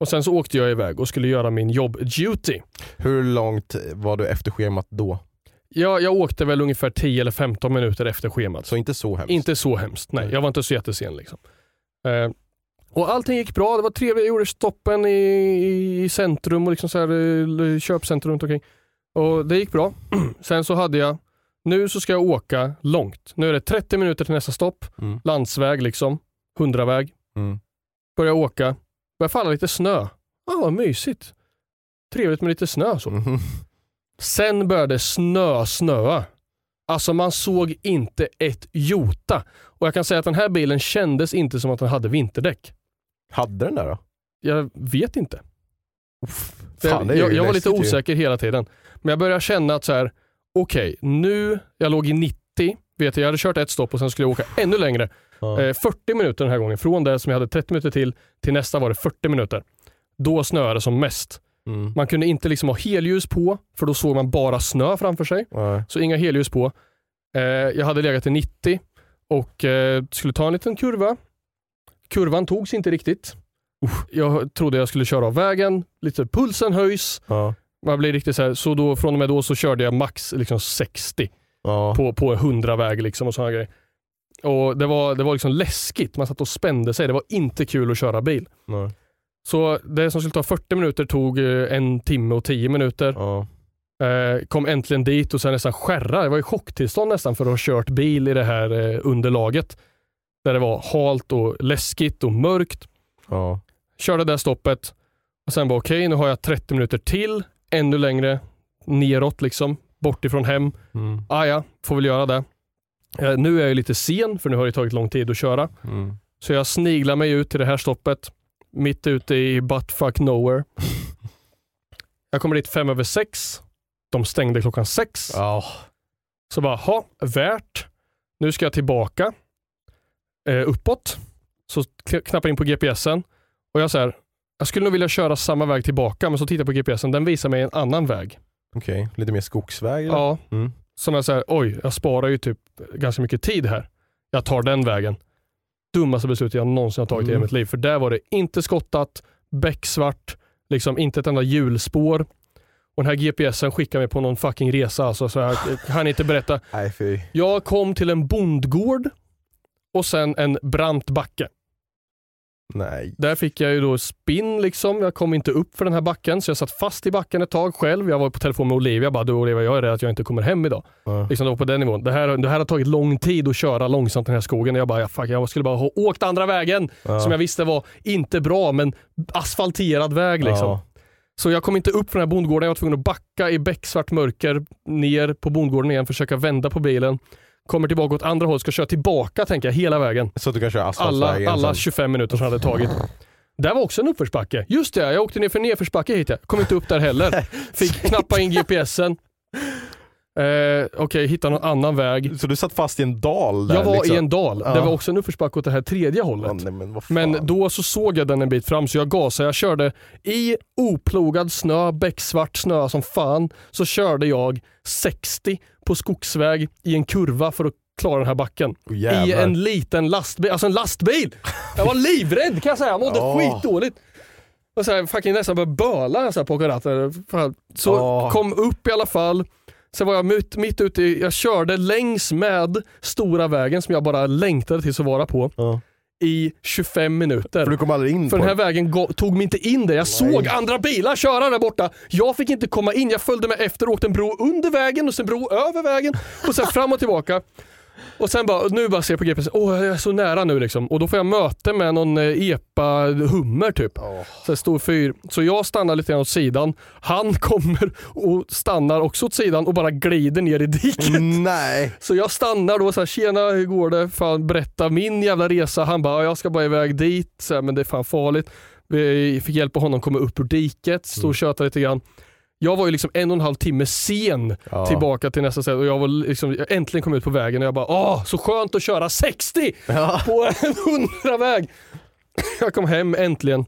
Och Sen så åkte jag iväg och skulle göra min jobb-duty. Hur långt var du efter schemat då? Jag, jag åkte väl ungefär 10 eller 15 minuter efter schemat. Så inte så hemskt? Inte så hemskt, nej. Jag var inte så jättesen. Liksom. Eh, och Allting gick bra, det var trevligt. Jag gjorde stoppen i, i, centrum och liksom så här, eh, köpcentrum runt omkring. Och det gick bra. (clears throat) Sen så hade jag, nu så ska jag åka långt. Nu är det 30 minuter till nästa stopp. Mm. Landsväg liksom, 100-väg. Mm. Börjar åka, börjar falla lite snö. Ja, vad mysigt. Trevligt med lite snö så. Mhm. Sen började snö snöa. Alltså man såg inte ett jota. Och jag kan säga att den här bilen kändes inte som att den hade vinterdäck. Hade den där då? Jag vet inte. Det, Fan, det jag, jag var lite läskigt ju. osäker hela tiden. Men jag började känna att så här, okej, nu, jag låg i 90, vet jag, jag hade kört ett stopp och sen skulle jag åka ännu längre. Ja. Eh, 40 minuter den här gången. Från det som jag hade 30 minuter till, till nästa var det 40 minuter. Då snöade det som mest. Mm. Man kunde inte liksom ha helljus på, för då såg man bara snö framför sig. Nej. Så inga helljus på. Eh, jag hade legat i 90 och eh, skulle ta en liten kurva. Kurvan togs inte riktigt. Jag trodde jag skulle köra av vägen, lite pulsen höjs. Ja. Man blir riktigt så, här, så då, från och med då så körde jag max liksom 60 Ja. på, på 100 väg liksom och såna grejer. Och det var, det var liksom läskigt, man satt och spände sig. Det var inte kul att köra bil. Nej. Så det som skulle ta 40 minuter tog eh, en timme och 10 minuter. Ja. Eh, kom äntligen dit och sen nästan skärra. Det var i chocktillstånd nästan för att ha kört bil i det här eh, underlaget. Där det var halt och läskigt och mörkt. Ja. Körde det stoppet och sen bara okej, nu har jag 30 minuter till. Ännu längre neråt liksom. Bort ifrån hem. Mm. Ah, ja, får väl göra det. Eh, nu är jag lite sen för nu har det tagit lång tid att köra. Mm. Så jag sniglar mig ut till det här stoppet. Mitt ute i buttfuck nowhere. (laughs) Jag kommer dit fem över sex. De stängde klockan sex. Ja. Så bara, ha, värt. Nu ska jag tillbaka. Eh, uppåt. Så kn- knappar in på GPSen. Och jag säger, jag skulle nog vilja köra samma väg tillbaka, men så tittar jag på GPSen. Den visar mig en annan väg. Okej, lite mer skogsväg eller? Ja, Mm. Som jag säger, oj, jag sparar ju typ ganska mycket tid här. Jag tar den vägen. Dummaste beslutet jag någonsin har tagit i hela Mm. mitt liv. För där var det inte skottat, becksvart, liksom inte ett enda hjulspår. Och den här GPSen skickar mig på någon fucking resa. Alltså, så jag kan inte berätta. (laughs) Nej. Jag kom till en bondgård och sen en brant backe. Nej. Där fick jag ju då spinn liksom. Jag kom inte upp för den här backen så jag satt fast i backen ett tag själv. Jag var på telefon med Olivia. Jag bara, du Olivia, jag är rädd att jag inte kommer hem idag. Ja. Liksom det var på den nivån. Det här, det här har tagit lång tid att köra långsamt den här skogen. Jag bara, ja, fuck, jag skulle bara ha åkt andra vägen. Ja. Som jag visste var inte bra, men asfalterad väg liksom. Ja. Så jag kom inte upp från den här bondgården. Jag var tvungen att backa i becksvart mörker ner på bondgården igen, försöka vända på bilen. Kommer tillbaka åt andra hållet, ska köra tillbaka tänker jag hela vägen. Så att du kan köra Alla, alla sen. 25 minuter som hade tagit. Där var också en uppförsbacke. Just det, jag åkte ner för nedförsbacke hit. Jag kom inte upp där heller. (laughs) Fick knappa in GPSen. Eh, Okej, hitta någon annan väg. Så du satt fast i en dal där Jag var liksom? i en dal. Ja. Det var också en uppförsbacke åt det här tredje hållet. Ja, nej, men. Men då så såg jag den en bit fram så jag gasade. Jag körde i oplogad snö, becksvart snö som fan. Så körde jag 60 på skogsväg i en kurva för att klara den här backen. Oh, I jävlar. en liten lastbil, alltså en lastbil. Jag var livrädd kan jag säga, jag mådde Ja. skitdåligt. Och så här, fucking nästan började böla så här på ratten. Så Ja. kom upp i alla fall. Sen var jag mitt, mitt ute jag körde längs med stora vägen som jag bara längtade tills att vara på Ja. I 25 minuter. För du kom aldrig in För den här det. vägen tog mig inte in där. Jag såg andra bilar köra där borta. Jag fick inte komma in. Jag följde med efter och åkte en bro under vägen och sen bro över vägen och sen fram och tillbaka. Och sen bara, nu bara ser jag på GPS, åh jag är så nära nu liksom. Och då får jag möte med någon eh, epa hummer typ. Så, här stor fyr. så jag stannar lite grann åt sidan. Han (laughs) kommer och stannar också åt sidan och bara glider ner i diket. Nej. Så jag stannar då så här, tjena hur går det? Fan berätta min jävla resa. Han bara, jag ska bara iväg dit, så här, men det är fan farligt. Vi fick hjälpa honom komma upp ur diket, stå och köta lite grann. Jag var ju liksom en och en halv timme sen Ja. tillbaka till nästa ställe och jag var liksom, jag äntligen kom ut på vägen och jag bara, åh så skönt att köra 60 Ja. på en 100-väg. (laughs) Jag kom hem äntligen,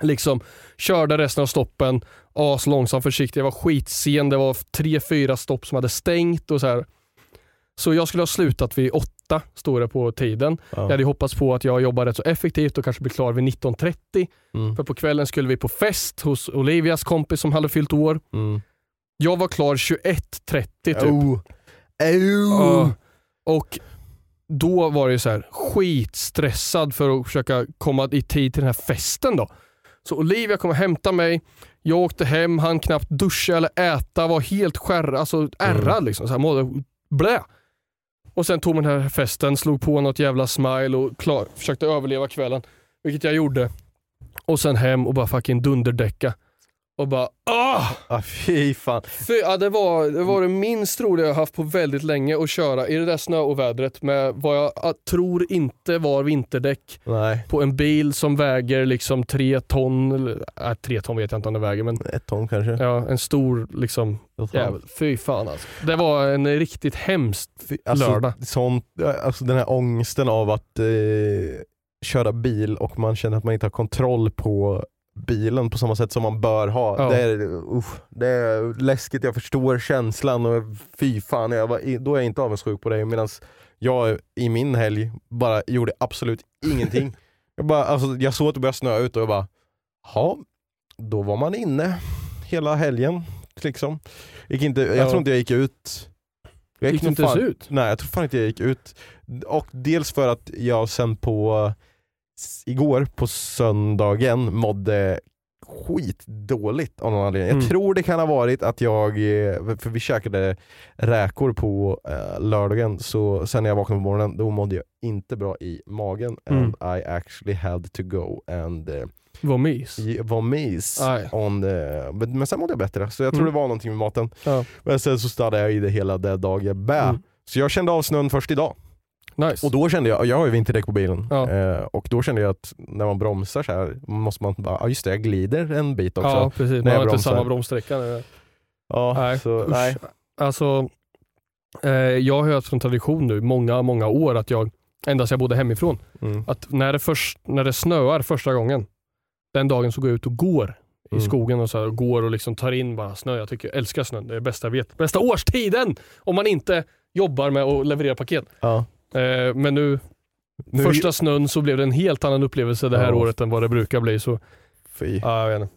liksom körde resten av stoppen, as långsamt försiktig, jag var skitsen, det var tre, fyra stopp som hade stängt och så här. Så jag skulle ha slutat vid åtta, stod det på tiden. Ja. Jag hade hoppats på att jag jobbar rätt så effektivt och kanske blir klar vid 19.30. Mm. För på kvällen skulle vi på fest hos Olivias kompis som hade fyllt år. Mm. Jag var klar 21.30 typ. Oh. Oh. Och då var det så här skitstressad för att försöka komma i tid till den här festen då. Så Olivia kom och hämtade mig, jag åkte hem, han knappt duscha eller äta, var helt skärrad, alltså ärrad liksom. Så här, mådde blä. Och sen tog man den här festen, slog på något jävla smile och klar, försökte överleva kvällen. Vilket jag gjorde. Och sen hem och bara fucking dunderdäcka. Och bara ah! Ah, fy fan. Fy, ja, det, var, det var det minst roliga jag haft på väldigt länge att köra i det där snöovädret med vad jag ah, tror inte var vinterdäck Nej. på en bil som väger liksom tre ton, eller, äh, tre ton vet jag inte om det väger men Ett ton kanske. ja, en stor liksom jävel. Fy fan alltså. Det var en riktigt hemskt Fy- Alltså, lördag. Sånt, alltså den här ångesten av att eh, köra bil och man känner att man inte har kontroll på bilen på samma sätt som man bör ha. Ja. Det, är, usch, det är läskigt, jag förstår känslan och fy fan, jag var, då är jag inte avundsjuk på dig medan jag i min helg bara gjorde absolut ingenting. (laughs) jag, bara, alltså, jag såg att det började snöa ut och jag bara, ja, då var man inne hela helgen. Liksom. Gick inte, jag Ja. tror inte jag gick ut. Jag Gick du nog inte ens fan- ut? Nej jag tror fan inte jag gick ut. Och dels för att jag sen på igår på söndagen mådde skitdåligt av någon anledning. Mm. Jag tror det kan ha varit att jag, eh, för vi käkade räkor på eh, lördagen, så sen när jag vaknade på morgonen då mådde jag inte bra i magen Mm. and I actually had to go and eh, Vad mys. ge- var mis. Aj. On the, men, men sen mådde jag bättre, så jag tror Mm. det var någonting med maten. Ja. Men sen så stannade jag i det hela den dagen. Bä. Mm. Så jag kände av snön först idag. Nice. Och då kände jag, jag har ju vinterdäck på bilen, Ja. eh, och då kände jag att när man bromsar så här måste man bara, ja just det jag glider en bit också. ja precis, när man har inte samma bromssträcka. nu. Ja, Nej, så, usch. nej. Alltså, eh, jag har haft som tradition nu många, många år att jag, ända sedan jag bodde hemifrån, Mm. att när det, först, när det snöar första gången, den dagen så går jag ut och går i Mm. skogen och, så här, och går och liksom tar in bara snö. Jag tycker jag älskar snön, det är det bästa jag vet. Bästa årstiden! Om man inte jobbar med att leverera paket. Ja. Eh, men nu, Nu, första snön så blev det en helt annan upplevelse det här Ja. året än vad det brukar bli. Så, Fy. ja, jag vet inte.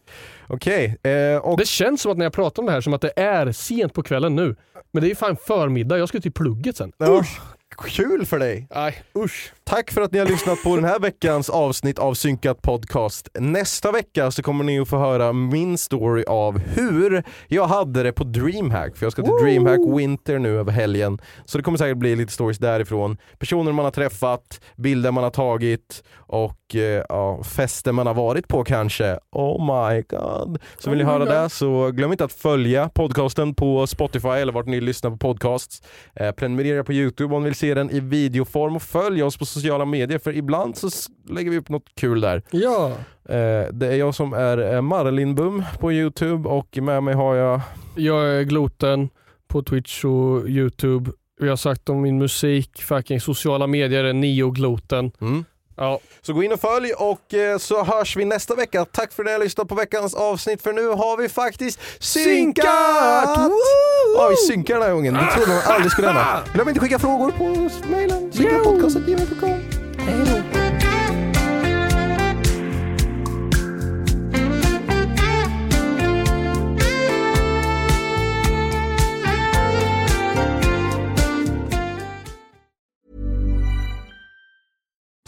Okej, eh, och Det känns som att när jag pratar om det här som att det är sent på kvällen nu. Men det är ju fan förmiddag, jag ska till plugget sen. ja, kul för dig. Nej, usch. Tack för att ni har lyssnat på den här (laughs) veckans avsnitt av Synkat Podcast. Nästa vecka så kommer ni att få höra min story av hur jag hade det på DreamHack. För jag ska till DreamHack Winter nu över helgen. Så det kommer säkert bli lite stories därifrån. Personer man har träffat, bilder man har tagit och eh, ja, fester man har varit på kanske. Oh my god. Så vill ni Oh höra det så glöm inte att följa podcasten på Spotify eller vart ni lyssnar på podcasts. Eh, prenumerera på Youtube om ni vill se den i videoform och följ oss på sociala medier för ibland så lägger vi upp något kul där. Ja. Eh, det är jag som är eh, Marlinbum på Youtube och med mig har jag Jag är Gloten på Twitch och Youtube. Vi har sagt om min musik, fucking sociala medier är Neo Gloten. mm, Ja. Så gå in och följ och eh, så hörs vi nästa vecka. Tack för att ni har lyssnat på veckans avsnitt för nu har vi faktiskt synkat! Ja, vi synkar den här gången. Det trodde man aldrig skulle hända. Glöm inte skicka frågor på mejlen synkatpodcast.gmail.com. Hej då!